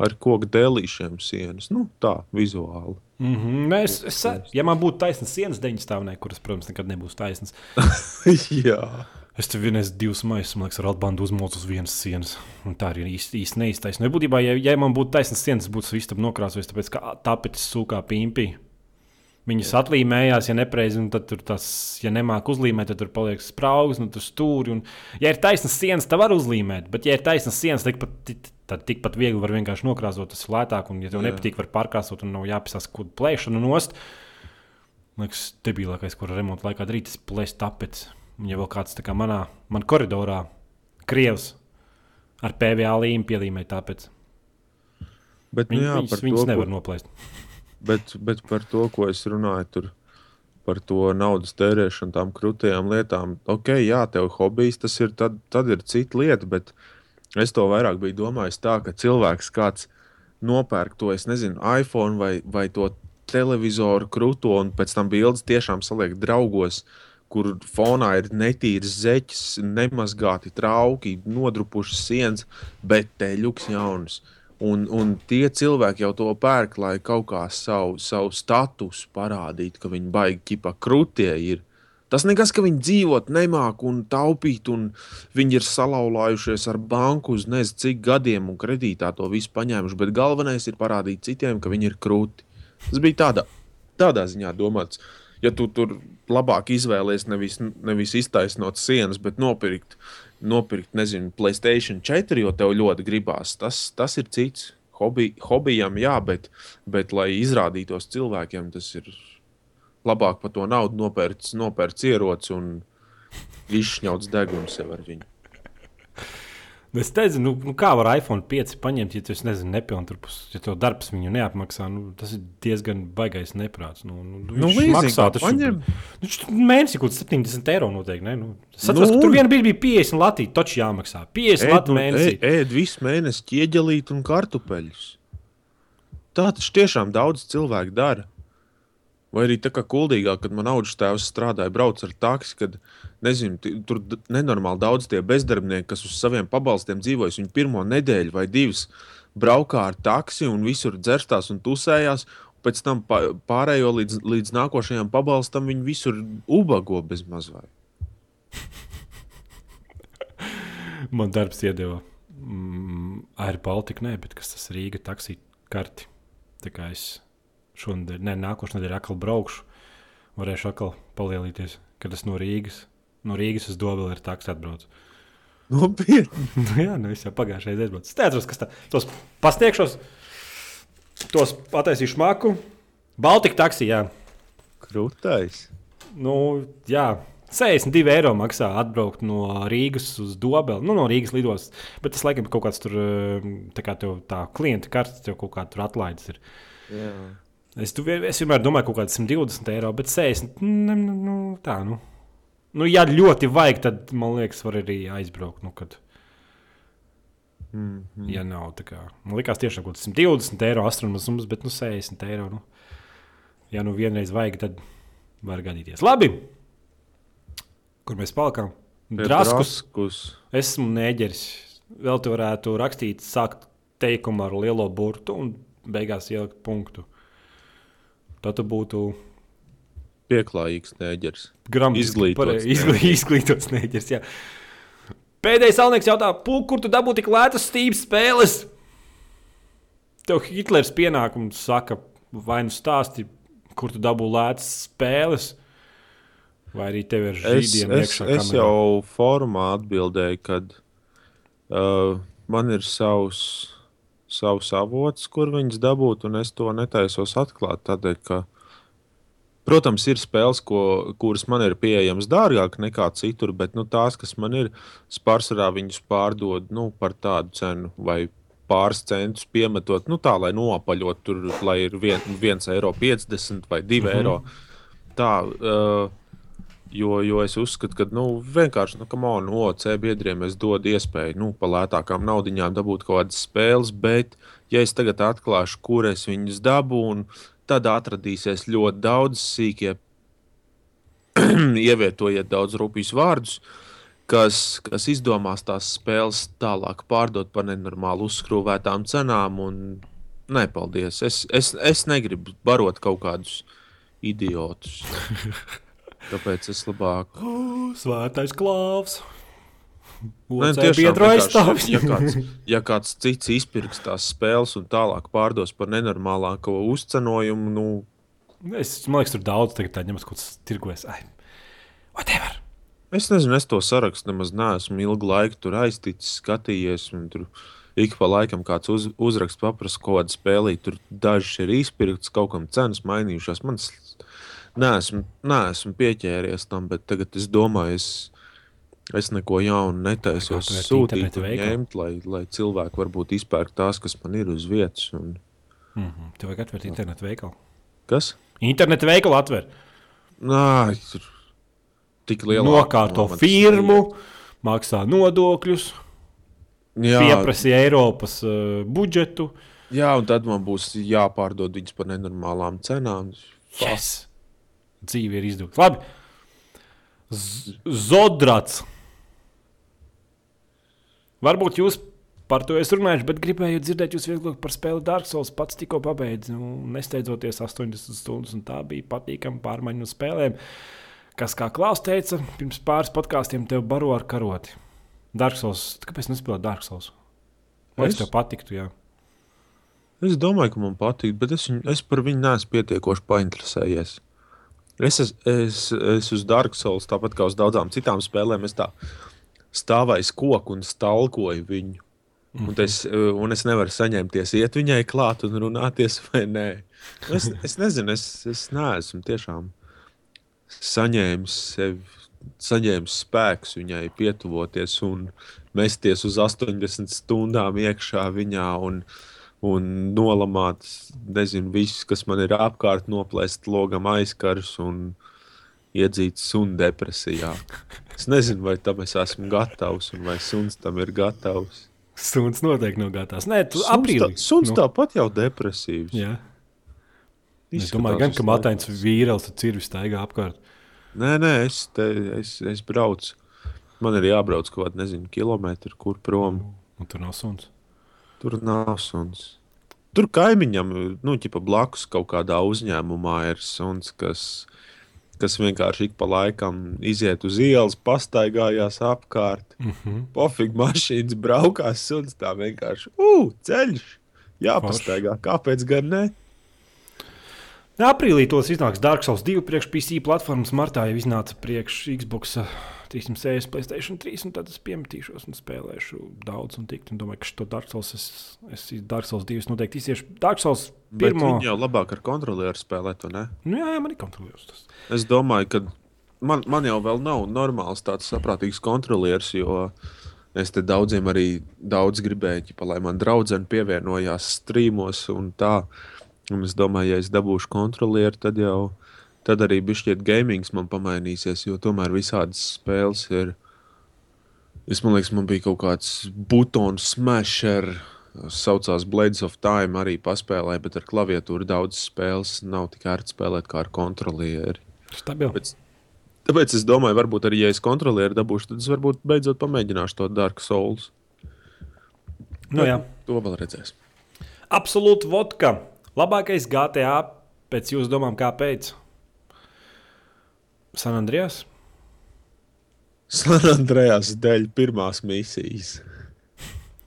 ar koku dēlīšiem sienas. Nu, tā vizuāli. Mm -hmm. Nē, es, es, ja man būtu taisnas sienas deņķistāvnē, kuras, protams, nekad nebūs taisnas. Jā. Es tev vienreiz divas maisas, man liekas, ar atbandu uzmūcu uz vienas sienas. Un tā arī īsti, īsti neiztaisno. Ja būtībā, ja, ja man būtu taisnas sienas, būtu viss nokrāsojis, tāpēc ka tāpēc sūkā pīmpī. Viņas atlīmējās, ja nepareizi, tad tur tas, ja nemāk uzlīmēt, tad tur paliek spraugs, un tur stūri. Un, ja ir taisnas sienas, tad var uzlīmēt, bet ja ir taisnas sienas, tad pat tad tikpat viegli var vienkārši nokrāsot, tas ir lētāk. Un, ja tev Jā. nepatīk, var pārkrāsot un nav jāpisās kaut kādu plēšanu nost. Liekas, debilākais, ko remonta laikā darīt, ir plēst tāpēc. Un ja vēl kāds tā kā manā man koridorā, krievs ar PVA līniju pielīmē tāpēc. Bet, nu Viņ, jā, viņas, viņas to, nevar ko... noplēst. Bet, bet par to, ko es runāju, tur par to naudas tērēšanu, tām krūtīgām lietām. Ok, jā, tev hobijs tas ir, tad, tad ir cita lieta, bet Es to vairāk biju domājis tā, ka cilvēks kāds nopērk to, es nezinu, iPhone vai, vai to televizoru krūto, un pēc tam bildes tiešām saliek draugos, kur fonā ir netīras zeķes, nemazgāti trauki, nodrupušas sienas, bet teļuks jauns. Un, un tie cilvēki jau to pērk, lai kaut kā savu, savu statusu parādītu, ka viņi baigi ķipa krūtie ir. Tas nekas, ka viņi dzīvot nemāk un taupīt, un viņi ir salauzājušies ar banku uz nezinu cik gadiem un kredītā to visu paņēmuši. Bet galvenais ir parādīt citiem, ka viņi ir krūti. Tas bija tādā, tādā ziņā domāts. Ja tu tur labāk izvēlēsies nevis, nevis iztaisnot sienas, bet nopirkt, nopirkt nezinu, Playstation 4, jo tev ļoti gribās, tas, tas ir cits. Hobi, hobijam, jā, bet, bet lai izrādītos cilvēkiem, tas ir labāk par to naudu nopērts, nopērts ieroci un izšņauts deguns sev ar viņu. Nu, es teicu, nu, nu kā var iPhone 5 paņemt, ja tu nezini, nepilnpus, ja tev darbs viņu neapmaksā. Nu, tas ir diezgan baigais neprāts. Nu, nu, nu, viņš maksā tas paņem. Nu, mēnesī kaut kāds 70 eiro noteikti. Ne? Nu, satros, nu, tur vienā brīdī bija 50 Latvijas, taču jāmaksā. 50 Latvijas nu, mēnesī. Ēd visu mēnesi ķieģelīt un kartupeļus. Tā tas tiešām daudz cilvēku dara. Vai arī tā kā kuldīgā, kad man augs tēvs strādāja, brauc ar taksi, kad nezinu, tur nenormāli daudz tie bezdarbnieki, kas uz saviem pabalstiem dzīvojas, viņi pirmo nedēļu vai divas braukā ar taksi un visur dzerstās un tusējās. Pēc tam pārējo līdz, līdz nākošajam pabalstam viņi visur ubago bez mazliet. Man darbs iedeva mm, Air Baltica, ne, bet kas tas Rīga taksī karti. Tā kā es šonadēļ, ne, nākošais nedēļa atkal braukšu. Varēšu atkal palielīties, kad es no Rīgas, no Rīgas uz Dobeli ir taks atbraucu. Nopietni. nu, jā, nu es jau pagājušajā reizē aizbraucu. Es teicu, kas tā, tos pastiekšos, tos pataisīšu maku. Baltika taksijā. Krūtais. Nu, jā. 62 eiro maksā atbraukt no Rīgas uz Dobeli, nu, no Rīgas lidostas. Bet tas, laikam, ir kaut kāds tur, tā kā tev tā klienta kartes, tev kaut kā tur atlaides ir. Jā. Es, tu, es vienmēr domāju, ka kaut kāds 120 eiro, bet 60. Nu, nu, tā, nu. nu, ja ļoti vajag, tad man liekas, var arī aizbraukt. Nu, kad, mm -hmm. Ja nav tā kā. Man liekas, tiešām kaut kāds 120 eiro astronomisms, bet nu 60 eiro. Nu. Ja nu vienreiz vajag, tad var gadīties. Labi! Kur mēs palikām? Draskus. Draskus. Esmu nēģeris. Vēl te varētu rakstīt, sākt teikumu ar lielo burtu un beigās ielikt punktu. Tad tu būtu pieklājīgs nēģers. Izglītots, izglī, izglītots nēģers. Jā. Pēdējais salnieks jautā, Pūk, kur tu dabūji tik lētas stības spēles? Tev Hitlers pienākums saka, vai nu stāsti, kur tu dabūji lētas spēles. Vai arī tev ir Es, žīdiem es, iekšā? es kamerā? jau formā atbildēju, ka uh, man ir savs, savs avots, kur viņas dabūt, un es to netaisos atklāt. Tādēļ, ka, protams, ir spēles, ko, kuras man ir pieejamas dārgāk nekā citur, bet nu, tās, kas man ir, pārsvarā viņus pārdod nu, par tādu cenu vai pāris centus piemetot, nu, tā, lai noapaļot, tur, lai ir 1,50 eiro vai 2 Mhm. eiro. Tā, uh, Jo, jo es uzskatu, ka nu, vienkārši nu, on, OC biedriem es dodu iespēju nu, par lētākām naudaiņām dabūt kaut kādas spēles, bet, ja es tagad atklāšu, kur es viņus dabūnu, tad atradīsies ļoti daudz sīkie, ievietojiet daudz rupjus vārdus, kas, kas izdomās tās spēles tālāk pārdot par nenormāli uzskrūvētām cenām. Un, Nē, paldies. Es, es, es negribu barot kaut kādus idiotus. Tāpēc es labāk Svētais klāvs. Nē, Otrs tiešām aizstāvis. Ja kāds, ja kāds cits izpirks tās spēles un tālāk pārdos par nenormālāko uzcenojumu, nu, Es man liekas, tur daudz tagad tā ņemas kaut kas tirgojas. Ai, whatever. es nezinu, es to sarakstu nemaz neesmu ilgu laiku tur aizticis, skatījies. Tur ik pa laikam kāds uz, uzraksts paprasa kaut kādu spēlī. Tur dažs ir izpirkts, kaut kam cenas mainījušās. Man tas neesmu, neesmu pieķēries tam, bet tagad es domāju, es, es neko jaunu netaisos sūtīt ņemt, lai, lai cilvēki varbūt izpērk tās, kas man ir uz vietas. Un... Mm -hmm. Tev vajag atvērt internetu veikalu. Kas? Internetu veikalu atver. Nā, tur tik liela Nokārto firmu, maksā nodokļus, Jā, pieprasīja Eiropas uh, budžetu. jā, un tad man būs jāpārdod viņas par nenormālām cenām. Yes. Dzīve ir izdevusi. Labi. Z Zodrats. Varbūt jūs par to esat runājuši, bet gribēju dzirdēt jūs vieglāk par spēli Dark Souls. Pats tikko pabeidzu, nu, nesteidzoties 80 stundas, un tā bija patīkama pārmaiņu no spēlēm. Kas, kā Klaus teica, pirms pāris podkāstiem tev baro ar karoti. Dark Souls, kāpēc nespēlēt Dark Souls? Vai Es? tev patiktu? Jā. Es domāju, ka man patīk, bet es, viņu, es par viņu neesmu pietiekoši painteresējies. Es, es, es, es uz Dark Souls, tāpat kā uz daudzām citām spēlēm, es tā stāvēju koku un stalkoju viņu. Un es, un es nevaru saņemties, iet viņai klāt un runāties, vai nē. Es, es nezinu, es, es neesmu tiešām saņēmis sev, saņēmis spēkus viņai pietuvoties un mesties uz 80 stundām iekšā viņā un, un nolamāt, nezinu, visus, kas man ir apkārt, noplēst logam aizkarus un iedzīt sunu depresijā. Es nezinu, vai tam es esmu gatavs un vai suns tam ir gatavs. Suns noteikti nav gatavs. Nē, tu Suns, aprīlī. tā, suns Nu, tāpat jau depresīvs. Jā. Es domāju, gan, ka Matains laiku. vīrietis ar cirvi staigā apkārt. Nē, nē, es, te, es, es braucu. Man ir jābrauc kaut kādā, nezinu, kilometru, kur prom. Un tur nav suns. Tur nav suns. Tur kaimiņam, nu, ķipa blakus kaut kādā uzņēmumā ir suns, kas, kas vienkārši ik pa laikam iziet uz ielas, pastaigājās apkārt. Mm -hmm. Pofīgi mašīnas braukās, suns tā vienkārši ugh, ceļš. Jāpastaigā, kāpēc gan ne? Aprīlī tos iznāks Dark Souls 2 priekš PC platformas. Martā jau iznāca priekš Xbox uh, 360, Playstation 3. un Tad es piemetīšos un spēlēšu daudz un tiktu. Un domāju, ka šo Dark Souls es, es Dark Souls 2 noteikti iziešu. Dark Souls pirmo. jau labāk ar kontrolieru spēlē to, ne? Nu, jā, jā, man ir kontrolieris. tas. Es domāju, ka man, man jau vēl nav normāls tāds saprātīgs kontrolieris, jo es te daudziem arī daudz gribēju, ķipa, lai man draudzene pievienojās streamos un tā. Un es domāju, ja es dabūšu kontrolieri, tad jau tad arī bišķiet gamings man pamainīsies, jo tomēr visādas spēles ir. Es man liekas, man bija kaut kāds butonu smasher, saucās Blades of Time, arī paspēlēja, bet ar klaviatūru daudz spēles nav tik ērti spēlēt kā ar kontrolieri. Stabili. Tāpēc, tāpēc es domāju, varbūt arī, ja es kontrolieru dabūšu, tad es varbūt beidzot pamēģināšu to Dark Souls. Nu, jā. To vēl redzēs. Absolūti vodka. Labākais GTA pēc jūsu domām, kāpēc? San Andrijas? San Andrejas dēļ pirmās misijas.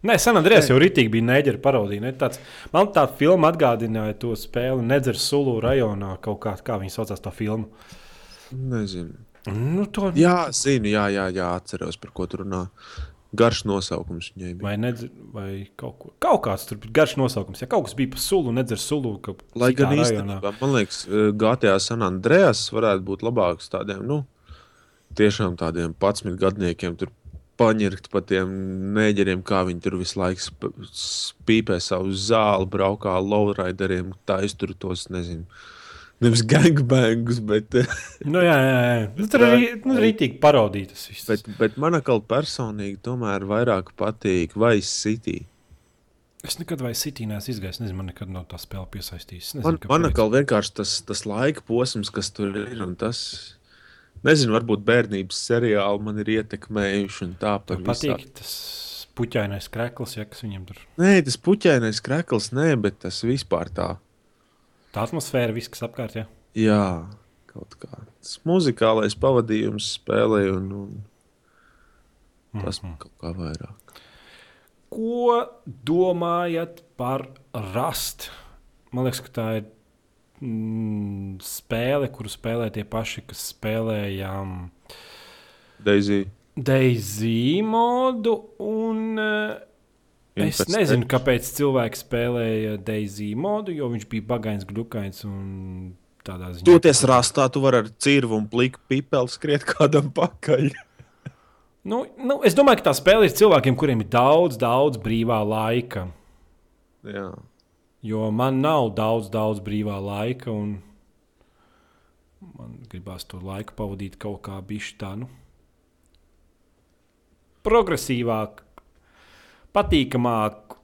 Nē, San Andrijas jau rītīgi bija neģera parodija. Ne? Tāds, man tā filma atgādināja to spēli Nedzers Sulu rajonā. Kaut kā, kā viņi saucās tā filma. Nezinu. Nu, to Jā, zinu, jā, jā, jā atceros, par ko tur runā. Garš nosaukums viņai bija. Vai, nedzer, vai kaut, ko, kaut kāds tur bija garš nosaukums. Ja kaut kas bija par sulu, nedzer sulu. Lai gan īstenībā, man liekas, eh, GTA San Andreas varētu būt labāks tādiem, nu, tiešām tādiem 11 gadniekiem. Tur paņirkt pa tiem neģeriem, kā viņi tur visu laiku sp- spīpē savu zāli, braukā ar lowrideriem, taistur tos, nezinu, nevis gangbangus, bet, eh, Nu, jā, jā, jā. Nu, tur arī nu, rītīgi parodīja tas viss. bet, bet man atkal personīgi tomēr vairāk patīk Vice City. Es nekad vai City neesmu izgājis. Nezinu, man nekad nav tā spēle piesaistījusi. Man, man atkal vienkārši tas, tas laika posms, kas tur ir, un tas, nezinu, varbūt bērnības seriāli man ir ietekmējuši tā Tev patīk tas puķainais krekls, ja kas viņam tur Nē, tas puķainais krekls, nē, bet tas vispār tā. Tā atmosfēra, viss, kas apkārt. Ja? Jā, kaut kā. Tas muzikālais pavadījums spēlē, un, un tas Mhm. man kaut kā vairāk. Ko domājat par rast? Man liekas, ka tā ir mm, spēle, kuru spēlē tie paši, kas spēlējām Daisy. Daisy modu. Un, uh, es nezinu, kāpēc cilvēki spēlēja Daisy modu, jo viņš bija bagains, glukains un tādā ziņā. Toties rastā, tu vari ar cirvu un pliku pipeli skriet kādam pakaļ. Nu, nu, es domāju, ka tā spēle ir cilvēkiem, kuriem ir daudz, daudz brīvā laika. Jā. Jo man nav daudz, daudz brīvā laika, un man gribās to laiku pavadīt kaut kā bišķi tā, nu, progresīvāk, patīkamāk,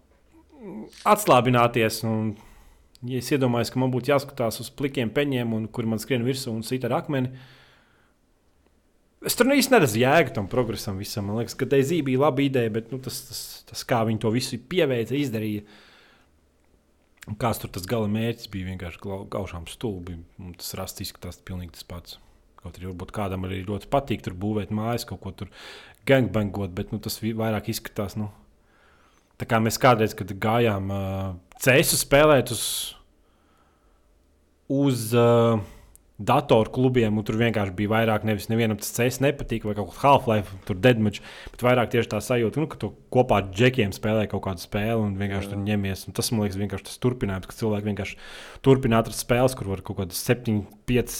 atslābināties. Un, ja es iedomājos, ka man būtu jāskatās uz plikiem peņiem, un kur man skrien virsū un sita ar akmeni, es tur īsti neredzu jēgu tam progresam visam. Man liekas, ka Daisy bija laba ideja, bet nu, tas, tas, tas, kā viņi to visu pieveica, izdarīja. Kāds tur tas gala mērķis bija vienkārši gaužām stulbi. Tas rasts izskatās pilnīgi tas pats. Kaut arī varbūt kādam arī ļoti patīk tur būvēt mājas, kaut ko tur gangbangot, bet nu, tas vairāk izskatās. Nu, tā kā mēs kādreiz, kad gājām uh, cēsu spēlēt uz, uz uh, datoru klubiem, un tur vienkārši bija vairāk, nevis nevienam tas cēs nepatīk, vai kaut kāda Half-Life, tur deadmatch, bet vairāk tieši tā sajūta, nu, ka tu kopā ar džekiem spēlē kaut kādu spēli un vienkārši Jā. tur ņemies. Un tas, man liekas, vienkārši tas turpinājums, ka cilvēki vienkārši turpina atrast spēles, kur var kaut kādas 7, 5,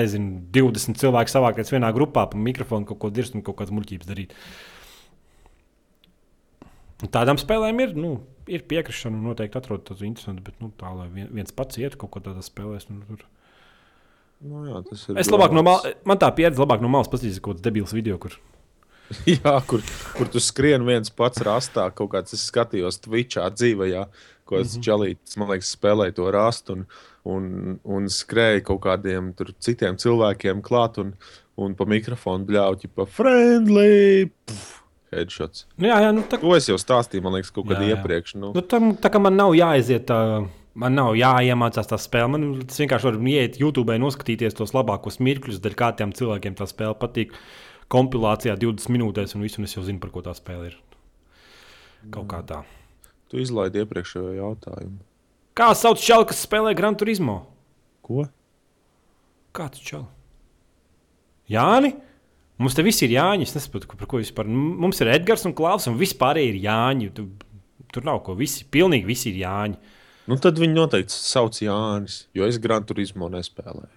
nezinu, 20 cilvēku savākties vienā grupā pa mikrofonu, kaut ko dirzt un kaut kādas muļķības darīt. Un Tādām spēlēm ir, nu, ir piekrišana, un noteikti atrod tas interesanti, bet nu, tā, lai vien- viens pats iet kaut ko tādā spēlēs. Nu, tur. Nu, jā, Es labāk no malas, man tā pieredze labāk no malas paskatīties kaut kāds debils video, kur Jā, kur, kur tu skrien viens pats rastā, kaut kāds es skatījos Twitchā dzīvajā, ko es mm -hmm. čalīts, man liekas, spēlēju to rastu un, un, un skrēju kaut kādiem tur citiem cilvēkiem klāt un, un pa mikrofonu bļauķi pa friendly. Puf, headshots. Nu, jā, jā, nu, tā, To es jau stāstīju, man liekas, kaut kad Jā, jā. iepriekš. Nu, nu, tam, tā kā man nav jāaiziet, tā, man nav jāiemācās tā spēle. Man vienkārši var iet YouTube, noskatīties tos labākos mirkļus, dēļ kādiem cilvēkiem tā spēle patīk. Kompilācijā 20 minūtēs, un visu un es jau zinu, par ko tā spēle ir. Kaut kā tā. tu izlaidi iepriekšējo jautājumu. Kā sauc čelu, kas spēlē Gran Turismo? Ko? Kāds čels? Jāni? Mums te viss ir Jāņi. Es nesaprotu, par ko vispār. Mums ir Edgars un Klaus, un vispār ir Jāņi. Tu, tur nav ko. Visi, pilnīgi visi ir Jāņi. Nu, tad viņi noteikti sauc Jānis, jo es Gran Turismo nespēlēju.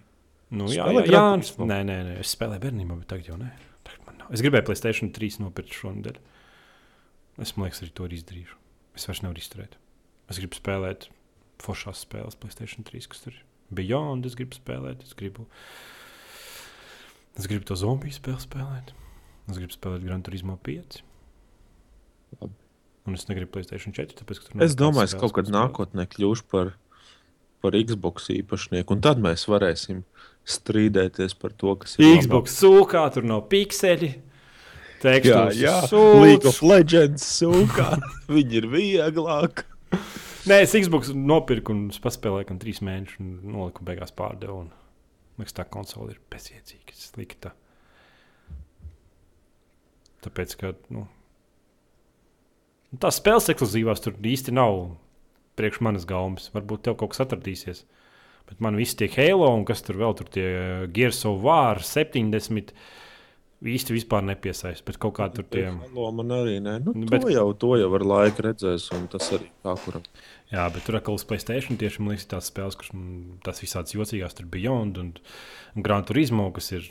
Nu, jā, jā, Jānis. Nē, nē, nē, es spēlēju bērnībā, bet tagad jau nē. Tagad. Es gribēju Playstation 3 nopirkt šonadēļ. Es domāju, ka arī to arī izdarīšu. Es vairs nevaru izturēt. Es gribu spēlēt foršās spēles, Playstation 3, kas tur ir. Beyond, es gribu spēlēt. Es gribu, es gribu to zombiju spēli spēlēt. Es gribu spēlēt Gran Turismo 5. Labi. Un es negribu Playstation 4, tāpēc, ka tur nav Es domāju, ka kaut kad spēlēt. nākotnē kļūšu par, par Xbox īpašnieku, un tad mēs varēsim strīdēties par to, kas ir Xbox sūkā, tur nav pikseli. Jā, Tekstūras jā, sūds. League of Legends sūkā. Viņi ir vieglāk. Nē, es Xbox nopirku un es paspēlēju gan trīs mēnešus, un noliku beigās pārdevu. Un... Liekas, tā konsole ir bezjēdzīga, slikta. Tāpēc, ka nu, tās spēles ekskluzīvās tur īsti nav priekš manas gaumas. Varbūt tev kaut kas atradīsies. Bet man viss tie Halo un kas tur vēl tur tie Gears of War 70 īsti vispār nepiesaista. Bet kaut kā tur tie. Man arī nē. Nu, bet... to, jau, to jau ar laiku redzēs, un tas arī kā kuram. Jā, bet tur atkal uz Playstation tieši man liekas, tās spēles, kuras mm, tas visāds jocīgās, tur Beyond un, un Gran Turismo, kas ir.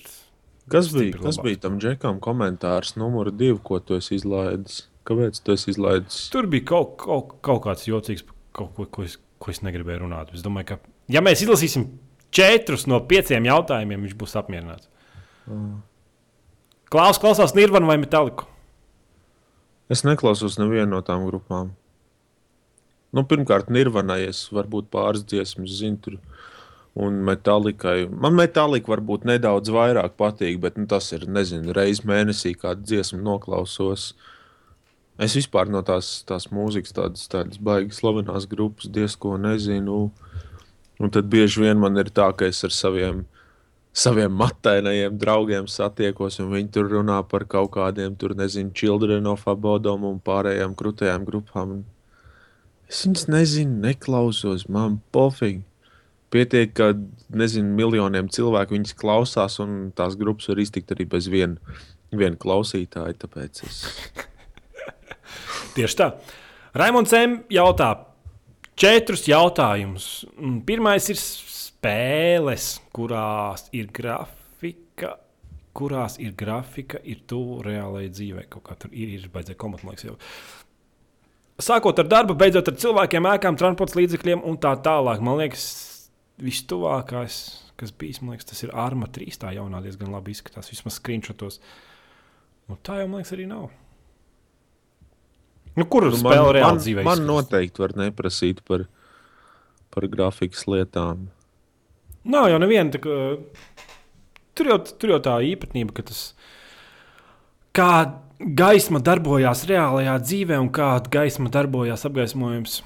Kas bija, kas labāk. bija tam džekam komentārs numur divi, ko tu izlaidis? Kāpēc tu izlaidis? Tur bija kaut, kaut, kaut kāds jocīgs, kaut ko, ko, es, ko es negribēju runāt. Es domāju, ka, ja mēs izlasīsim četrus no pieciem jautājumiem, viņš būs apmierināts. Klaus, klausās Nirvana vai Metalliku? Es neklausos nevienu no tām grupām. Nu, pirmkārt, Nirvanai es varbūt pāris dziesmas zinu. Tur. Un metālikai. Man metālika varbūt nedaudz vairāk patīk, bet nu, tas ir, nezinu, reizes mēnesī kādu dziesmu noklausos. Es vispār no tās, tās mūzikas, tādas, tādas baigas slavenās grupas, diezko nezinu. Un tad bieži vien man ir tā, ka es ar saviem, saviem matainajiem draugiem satiekos, un viņi tur runā par kaut kādiem, tur nezinu, Children of Abodom un pārējām krūtajām grupām. Es viņas nezinu, neklausos, man pofīgi. Pietiek, ka nezinu, miljoniem cilvēku viņas klausās, un tās grupas var iztikt arī bez viena, viena klausītāja. Tāpēc es Tieši tā. Raimons M. jautā četrus jautājumus. Pirmais ir spēles, kurās ir grafika. Kurās ir grafika, ir tuvu reālajai dzīvei. Kaut kā tur ir, ir liekas, jau. Sākot ar darbu, beidzot ar cilvēkiem, ēkām, transporta līdzekļiem un tā tālāk. Man liekas, vistuvākais, kas bijis, man liekas, tas ir Arma 3. Tā jaunā diezgan labi izskatās, vismaz screenshotos. Un tā jau, man liekas, arī nav. Nu, kur Nu, spēle man, reāli man, dzīvē? man izskatās? noteikti var neprasīt par, par grafikas lietām. Nav jau neviena. kā- Tur jau, tur jau tā īpatnība, ka tas kā gaisma darbojās reālajā dzīvē un kāda gaisma darbojās apgaismojums.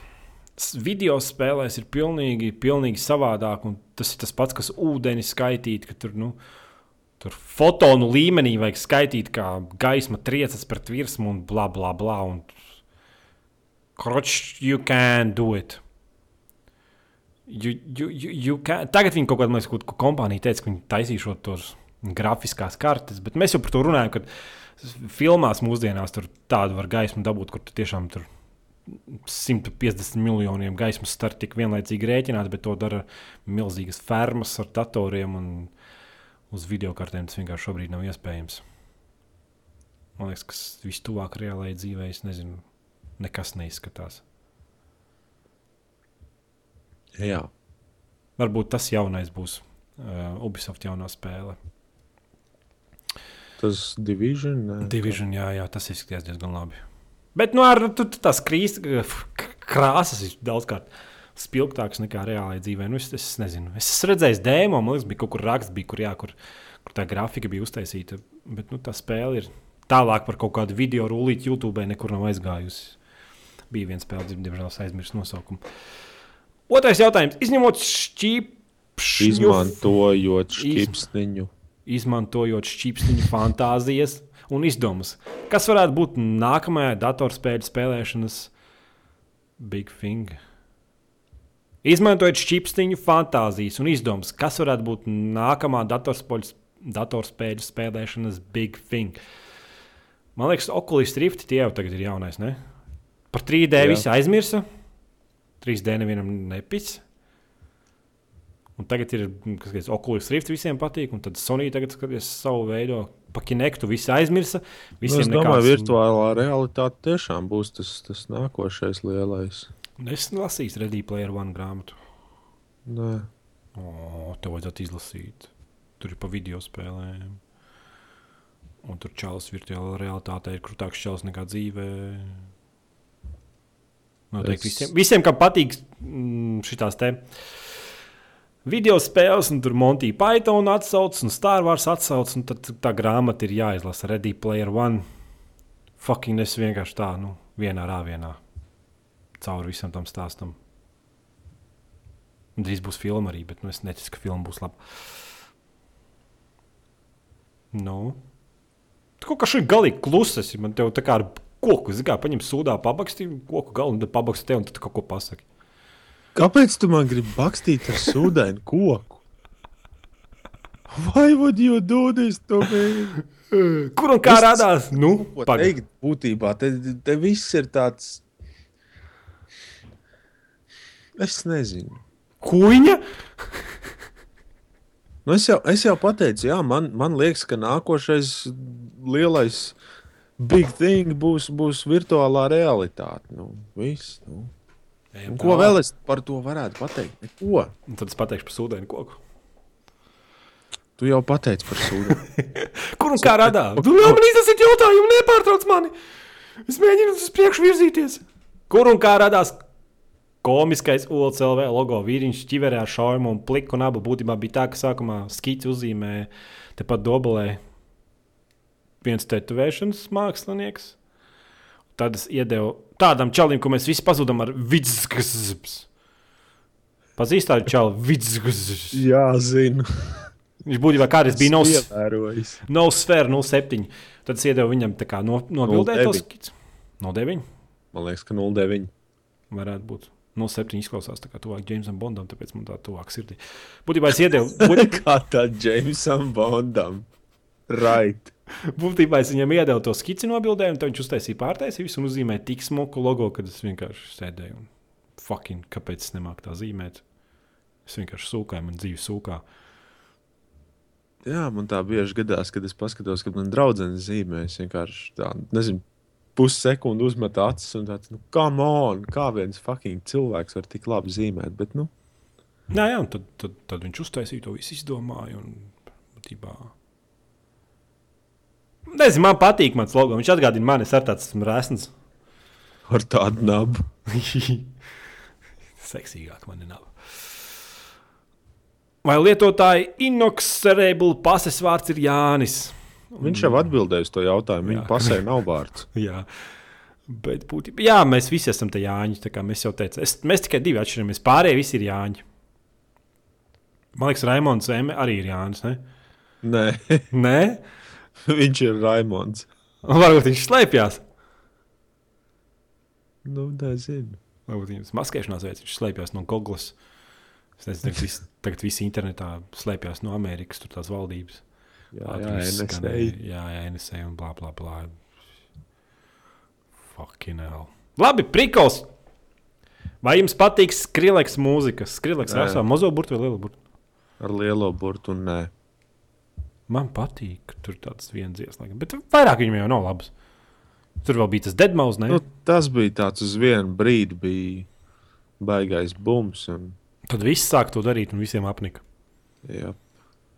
Video spēlēs ir pilnīgi, pilnīgi savādāk. Tas ir tas pats, kas ūdeni skaitīt, ka tur, nu, tur fotonu līmenī vajag skaitīt, kā gaisma triecas pret virsmu un bla bla bla. Un... Kroč, you can do it. You, you, you, you can... Tagad viņi kaut kādā kaut ko kompānija teica, ka viņi taisīšot tos grafiskās kartes, bet mēs jau par to runājam, kad filmās mūsdienās tur tādu var gaismu dabūt, kur tu tiešām tur 150 miljoniem gaismas starta tik vienlaicīgi rēķināt, bet to dara milzīgas fermas ar datoriem un uz video kartēm tas vienkārši šobrīd nav iespējams. Man liekas, kas vistuvāk reālajai dzīvē, es nezinu, nekas neizskatās. Jā, Varbūt tas jaunais būs uh, Ubisoft jaunā spēle. tas division. nē. Division, jā, jā, tas izskatās diezgan labi. Bet nu, ar tu, tu, tās krīs, k- krāsas ir daudzkārt spilgtākas nekā reālajā dzīvē. Nu, es, es nezinu, es esmu redzējis dēmo, man liekas, bija kaut kur raksts, bija, kur, jā, kur, kur tā grafika bija uztaisīta. Bet nu, tā spēle ir tālāk par kaut kādu video rullīti YouTube, nekur nav aizgājusi. Bija viena spēle, diemžēl es aizmirsu nosaukumu. Otrais jautājums. Izņemot šķīpšņu Izmantojot Iz- šķipsniņu. izmantojot šķīpstiņu fantāzijas un izdomas. Kas varētu būt nākamajā datorspēļu spēlēšanas Big Thing? Izmantojot šķīpstiņu fantāzijas un izdomas. Kas varētu būt nākamā datorspēļu, datorspēļu spēlēšanas Big Thing? Man liekas, Oculus Rift tie jau tagad ir jaunais. Ne? Par 3D Jā. visi aizmirsa. 3D nevienam nepits. Un tagad ir kas skaties, Oculus Rift, visiem patīk, un tad Sony tagad skaties savu veidu. Pa Kinectu visi aizmirsa. Nu, es domāju, nekāds- virtuālā realitāte tiešām būs tas, tas nākošais lielais. Es lasīju Ready Player One grāmatu. Nē. O, tev vajadzētu izlasīt. Tur ir pa video spēlēm. Un tur čalis virtuālā realitātē ir krūtāks čalis nekā dzīvē. Noteikti Es- visiem, visiem, kam patīk šīs te video spēles, un tur Monty Python atsaucas, un Star Wars atsaucas, un tad tā grāmata ir jāizlasa Ready Player One. Fucking es vienkārši tā, nu, vienā rāvienā cauri visam tam stāstam. Drīz būs filma arī, bet nu, es neticu, ka filma būs laba. Nu. Tu kaut kā šeit galīgi klusas. Man te jau tā kā ar koku, zināmā mērā, paņem sūdā, pabaksti koku galu, un tad pabaksti te un tad kaut ko pasaki. Kāpēc tu man gribi bakstīt ar sūdainu koku? Why would you do this to me? Kur un kā Es- radās? Nu, teikt, būtībā te, te viss ir tāds. Es nezinu. Kuņa? Nu, es, jau, es jau pateicu, jā, man, man liekas, ka nākošais lielais big thing būs, būs virtuālā realitāte. Nu, viss, nu. Un ko vēl es par to varētu pateikt? Neko. Un tad es pateikšu par sūdainu koku. Tu jau pateici par sūdu. Kur un kā radās? Tu jau man izsaki jautājumu, nepārtrauc mani. Es mēģinu uz priekšu virzīties. Kur un kā radās komiskais OLCLV logo vīriņš ķiverē ar šaujumu un pliku un abu būtībā bija tā, ka sākumā skici uzzīmēja tepat dobelē viens tetovēšanas mākslinieks. Tad es iedevu tādam čalim, ko mēs visi pazudām ar vidzgazs. Pazīst tādu čalu vidzgazs. jā, zinu. Viņš būtībā kādreiz bija no ievērojis. No sfēra 07. Tad es iedevu viņam tā kā no, nobildēt to 09. skici. No 9. Man liekas, ka 09. Varētu būt. No 7 izklausās tā kā tuvāk Jamesam Bondam, tāpēc man tā tuvāk sirdī. Būtībā es iedevu, būt, Kā tā Jamesam Bondam. Right. būtībā es viņam iedevu to skici nobildējumu, tad viņš uztaisīja pārtaisīju visu un uzzīmēja tik smuku logo, kad es vienkārši sēdēju un fucking, kāpēc es nemāku tā zīmēt. Es vienkārši sūkāju, man dzīve sūkā. Jā, man tā bieži gadās, kad es paskatos, kad man draudzene zīmē. Es vienkārši tā, nezinu, pussekundi uzmetu acis un tāds, nu, come on, kā viens fucking cilvēks var tik labi zīmēt. Bet, nu, Jā, jā, un tad, tad, tad viņš uztaisīja to visu, izdomāja. Un, būtībā, Nezinu, man patīk mans logo. Viņš atgādina mani, es ar tāds esmu rēsns. ar tādu nabu. Seksīgāk man nav. Vai lietotāji inoxerable pases vārds ir Jānis? Viņš jau atbildēja uz to jautājumu. Viņa pasē nav vārds. Jā. Bet būtībā, jā, mēs visi esam te Jāņi. tā kā Mēs jau teicām, es, mēs tikai divi atšķiramies. Pārējie visi ir Jāņi. Man liekas, Raimons Zeme arī ir Jānis. Ne? Nē, Nē? viņš ir Raimons. Varbūt viņš slēpjas. Nu, nezinu. Varbūt viņam tas maskēšanās veids, viņš slēpjas no Goglas. Es nezinu, tagad viss, tagad viss internetā slēpjas no Amerikas, tur tās valdības. Jā, jā, NSA. Jā, jā, NSA un blā, blā, blā. Fucking hell. Labi, prikals. Vai jums patīk skrīleks mūzika? Skrīleks Jā, jā. rasā mazo burtu vai lielu burtu? Ar lielo burtu un nē. Man patīk, ka tur tāds viens dziesmas, bet vairāk viņam jau nav labs. Tur vēl bija tas deadmaus, ne? Nu, tas bija tāds uz vienu brīdi, bija baigais bums. Un, Tad viss sāk to darīt un visiem apnika. jā,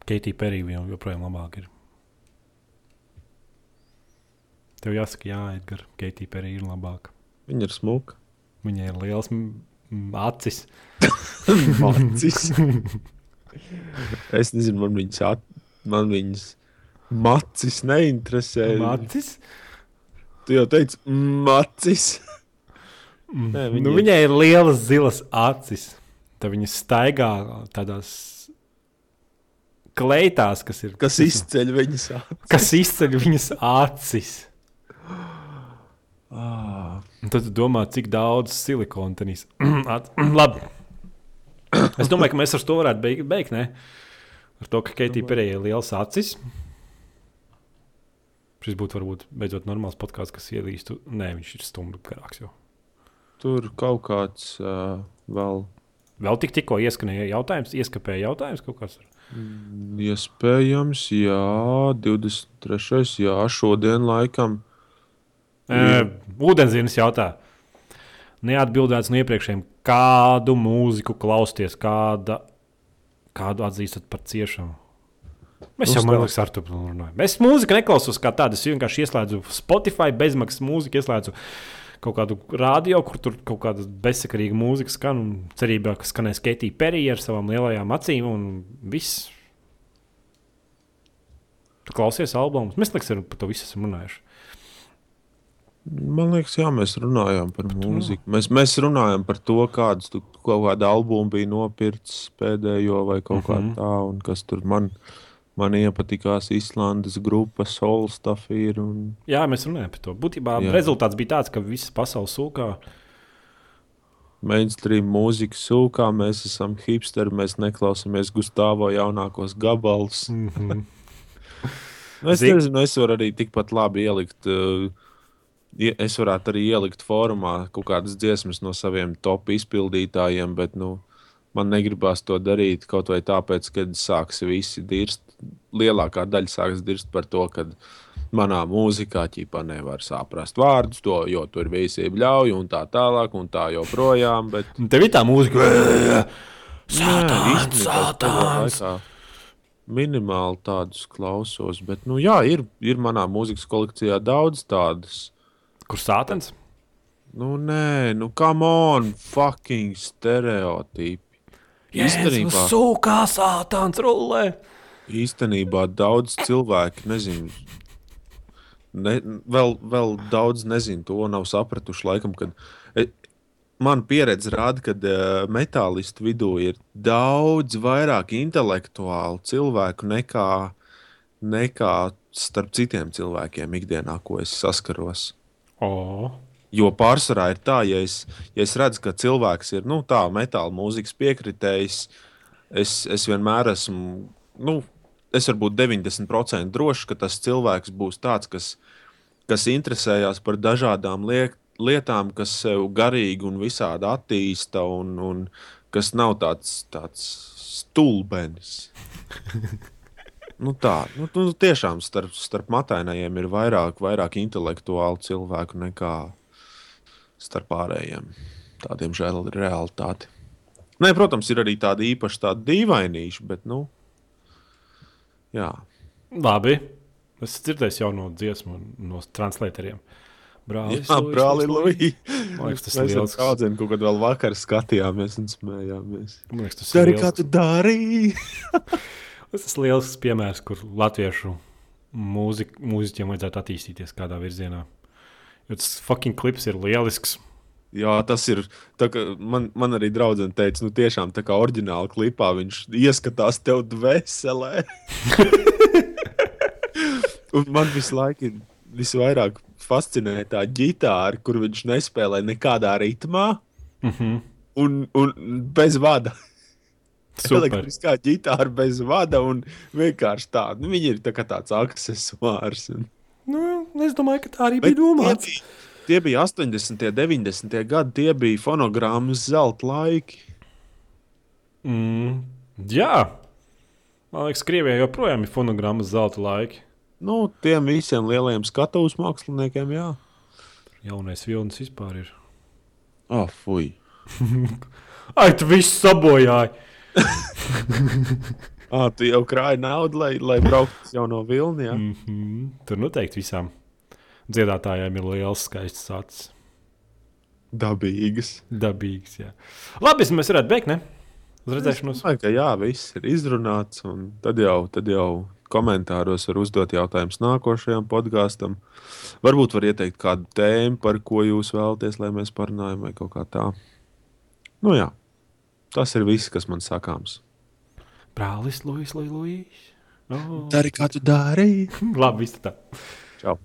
Keitija Perī jau joprojām labāk ir. Tev jāsaka, jā, Edgars, Keitija Perī ir labāka. viņa ir smuka. Viņai ir liels acis. Macis. es nezinu, man viņas, at, man viņas macis neinteresē. Acis? Tu jau teici, macis. Mm. Nē, viņa nu, viņai ir lielas zilas acis. Tad viņa staigā tādās kleitās, kas ir. Kas izceļ viņas acis? kas izceļ viņas acis. Ah, tad tu domā, cik daudz silikona tenīs. Labi. Es domāju, ka mēs ar to varētu beigt. beigt? Ar to, ka Keitija Perēja ir liels acis. Šis būtu varbūt beidzot normāls podkāsts, kas ielīstu. Nē, viņš ir stundu garāks. Jau. tur kaut kāds uh, vēl Vēl tik, tikko ieskanēja jautājums, ieskapēja jautājums kaut kāds. iespējams, jā, 23. Jā, šodien laikam. Uh, Ūdenzienis jautā. Neatbildēts no iepriekšējiem, kādu mūziku klausties, kāda, kādu atzīstat par ciešanu. Mēs jau, liekas, ar to runājam. Es mūziku neklausos kā tādu. Es vienkārši ieslēdzu Spotify bezmaksas mūziku, ieslēdzu kaut kādu radio, kur tur kaut kāda bezsakarīga mūzika skan. Cerībā, ka skanēs Keitija Perija ar savām lielajām acīm un viss. Tu klausies albumus. Mēs liekas, par to visu esam runājuši. Man liekas, jā, mēs runājām par mūziku. Mēs, mēs runājām par to, kādus tu kaut kādu albumu bija nopircis pēdējo vai kaut kā Mhm. tā, un kas tur man, man iepatikās Islandes grupa Solstuff ir. Un, Jā, mēs runājam par to. Būtībā Jā. Rezultāts bija tāds, ka visas pasaules sūkā mainstream mūziku sūkā, mēs esam hipsteri, mēs neklausāmies Gustavo jaunākos gabalus. Mm -hmm. Es Zini- nezinu, es varu arī tikpat labi ielikt. Uh, es varētu arī ielikt formā kaut kādas dziesmas no saviem top izpildītājiem, bet nu, man negribās to darīt kaut vai tāpēc, ka sāks visi dirst. Lielākā daļa sāks dirst par to, ka manā mūzikā ķipā nevar saprast vārdus, to, jo tur visi bļauj un tā tālāk un tā joprojām. Bet, Tev ir tā mūzika, Sātāns, sātāns. Minimāli tādus klausos, bet, nu, jā, ir, ir manā mūzikas kolekcijā daudz tādas. Kur sātans? Nu, nē, nu, come on, fucking stereotipi. Īstenībā, sūkā sātans rullē. īstenībā daudz cilvēku nezinu. Ne, vēl, vēl daudz nezinu, to nav sapratuši. Laikam, kad, e, man pieredze rāda, ka uh, metālistu vidū ir daudz vairāk intelektuālu cilvēku nekā, nekā starp citiem cilvēkiem ikdienā, ko es saskaros. O, Jo pārsvarā ir tā, ja es, ja es redzu, ka cilvēks ir nu, tā, metāla mūzikas piekritējis, es, es vienmēr esmu, nu, es varu būt 90% drošs, ka tas cilvēks būs tāds, kas, kas interesējas par dažādām liek, lietām, kas sev garīgi un visādi attīsta, un, un kas nav tāds, tāds stulbenis. Nu tā, nu, nu, tiešām starp, starp matainajiem ir vairāk, vairāk intelektuālu cilvēku nekā starp pārējiem. Tādiem žēl ir realitāte. Nē, protams, ir arī tādi īpaši tādi dīvainīši, bet, nu, jā. labi. Es dzirdēju jauno dziesmu no translatoriem. Brālis, Jā, Luis, brāli, Luis, Luis. Luī. Man liekas, tas Mēs liels. daudziem kaut kad vēl vakar skatījāmies un smējāmies. Man liekas, tas ir Dari, kā tu darīji? Tas ir liels piemērs, kur latviešu mūzik, mūziķiem vajadzētu attīstīties kādā virzienā. Jo tas fucking klips ir lielisks. Jā, tas ir. Man, man arī draudzene teica, nu tiešām tā kā oriģināla klipā viņš ieskatās tev dvēselē. Un man visu laiku ir visvairāk fascinē tā ģitāra, kur viņš nespēlē nekādā ritmā Mm -hmm. un, un bez vada. Super. Elektriskā ģitāra bez vada un vienkārši tāda. Nu, viņi ir tā tāds accessors. Un... Nu, es domāju, ka tā arī Bet bija domāts. Tie bija, tie bija 80. un 90. gadi, tie bija fonogrammas zelta laiki. Mm, jā, man liekas, Krievijā joprojām ir fonogrammas zelta laiki. Nu, tiem visiem lielajiem skatuves māksliniekiem, jā. Jaunais vilnis vispār ir. Ah, oh, fui. Ai, tu viss sabojāji! Ah, tu jau krāji naudu, lai, lai brauktu uz jauno vilni. Jā. Mm -hmm. Tur noteikti visām dziedātājiem ir liels, skaists acis. Dabīgas. Dabīgs. Jā. Labi, mēs varētu beigt, ne? Uz redzēšanos. Domāju, ka jā, viss ir izrunāts. un Tad jau, tad jau komentāros var uzdot jautājumus nākošajam podkāstam. Varbūt var ieteikt kādu tēmu, par ko jūs vēlaties, lai mēs parunājam, vai kaut kā tā. Nu jā, tas ir viss, kas man sakāms. Brālis, Luis. Luis. Oh. Dari, kā tu dari? Labi, viss tā. Čau!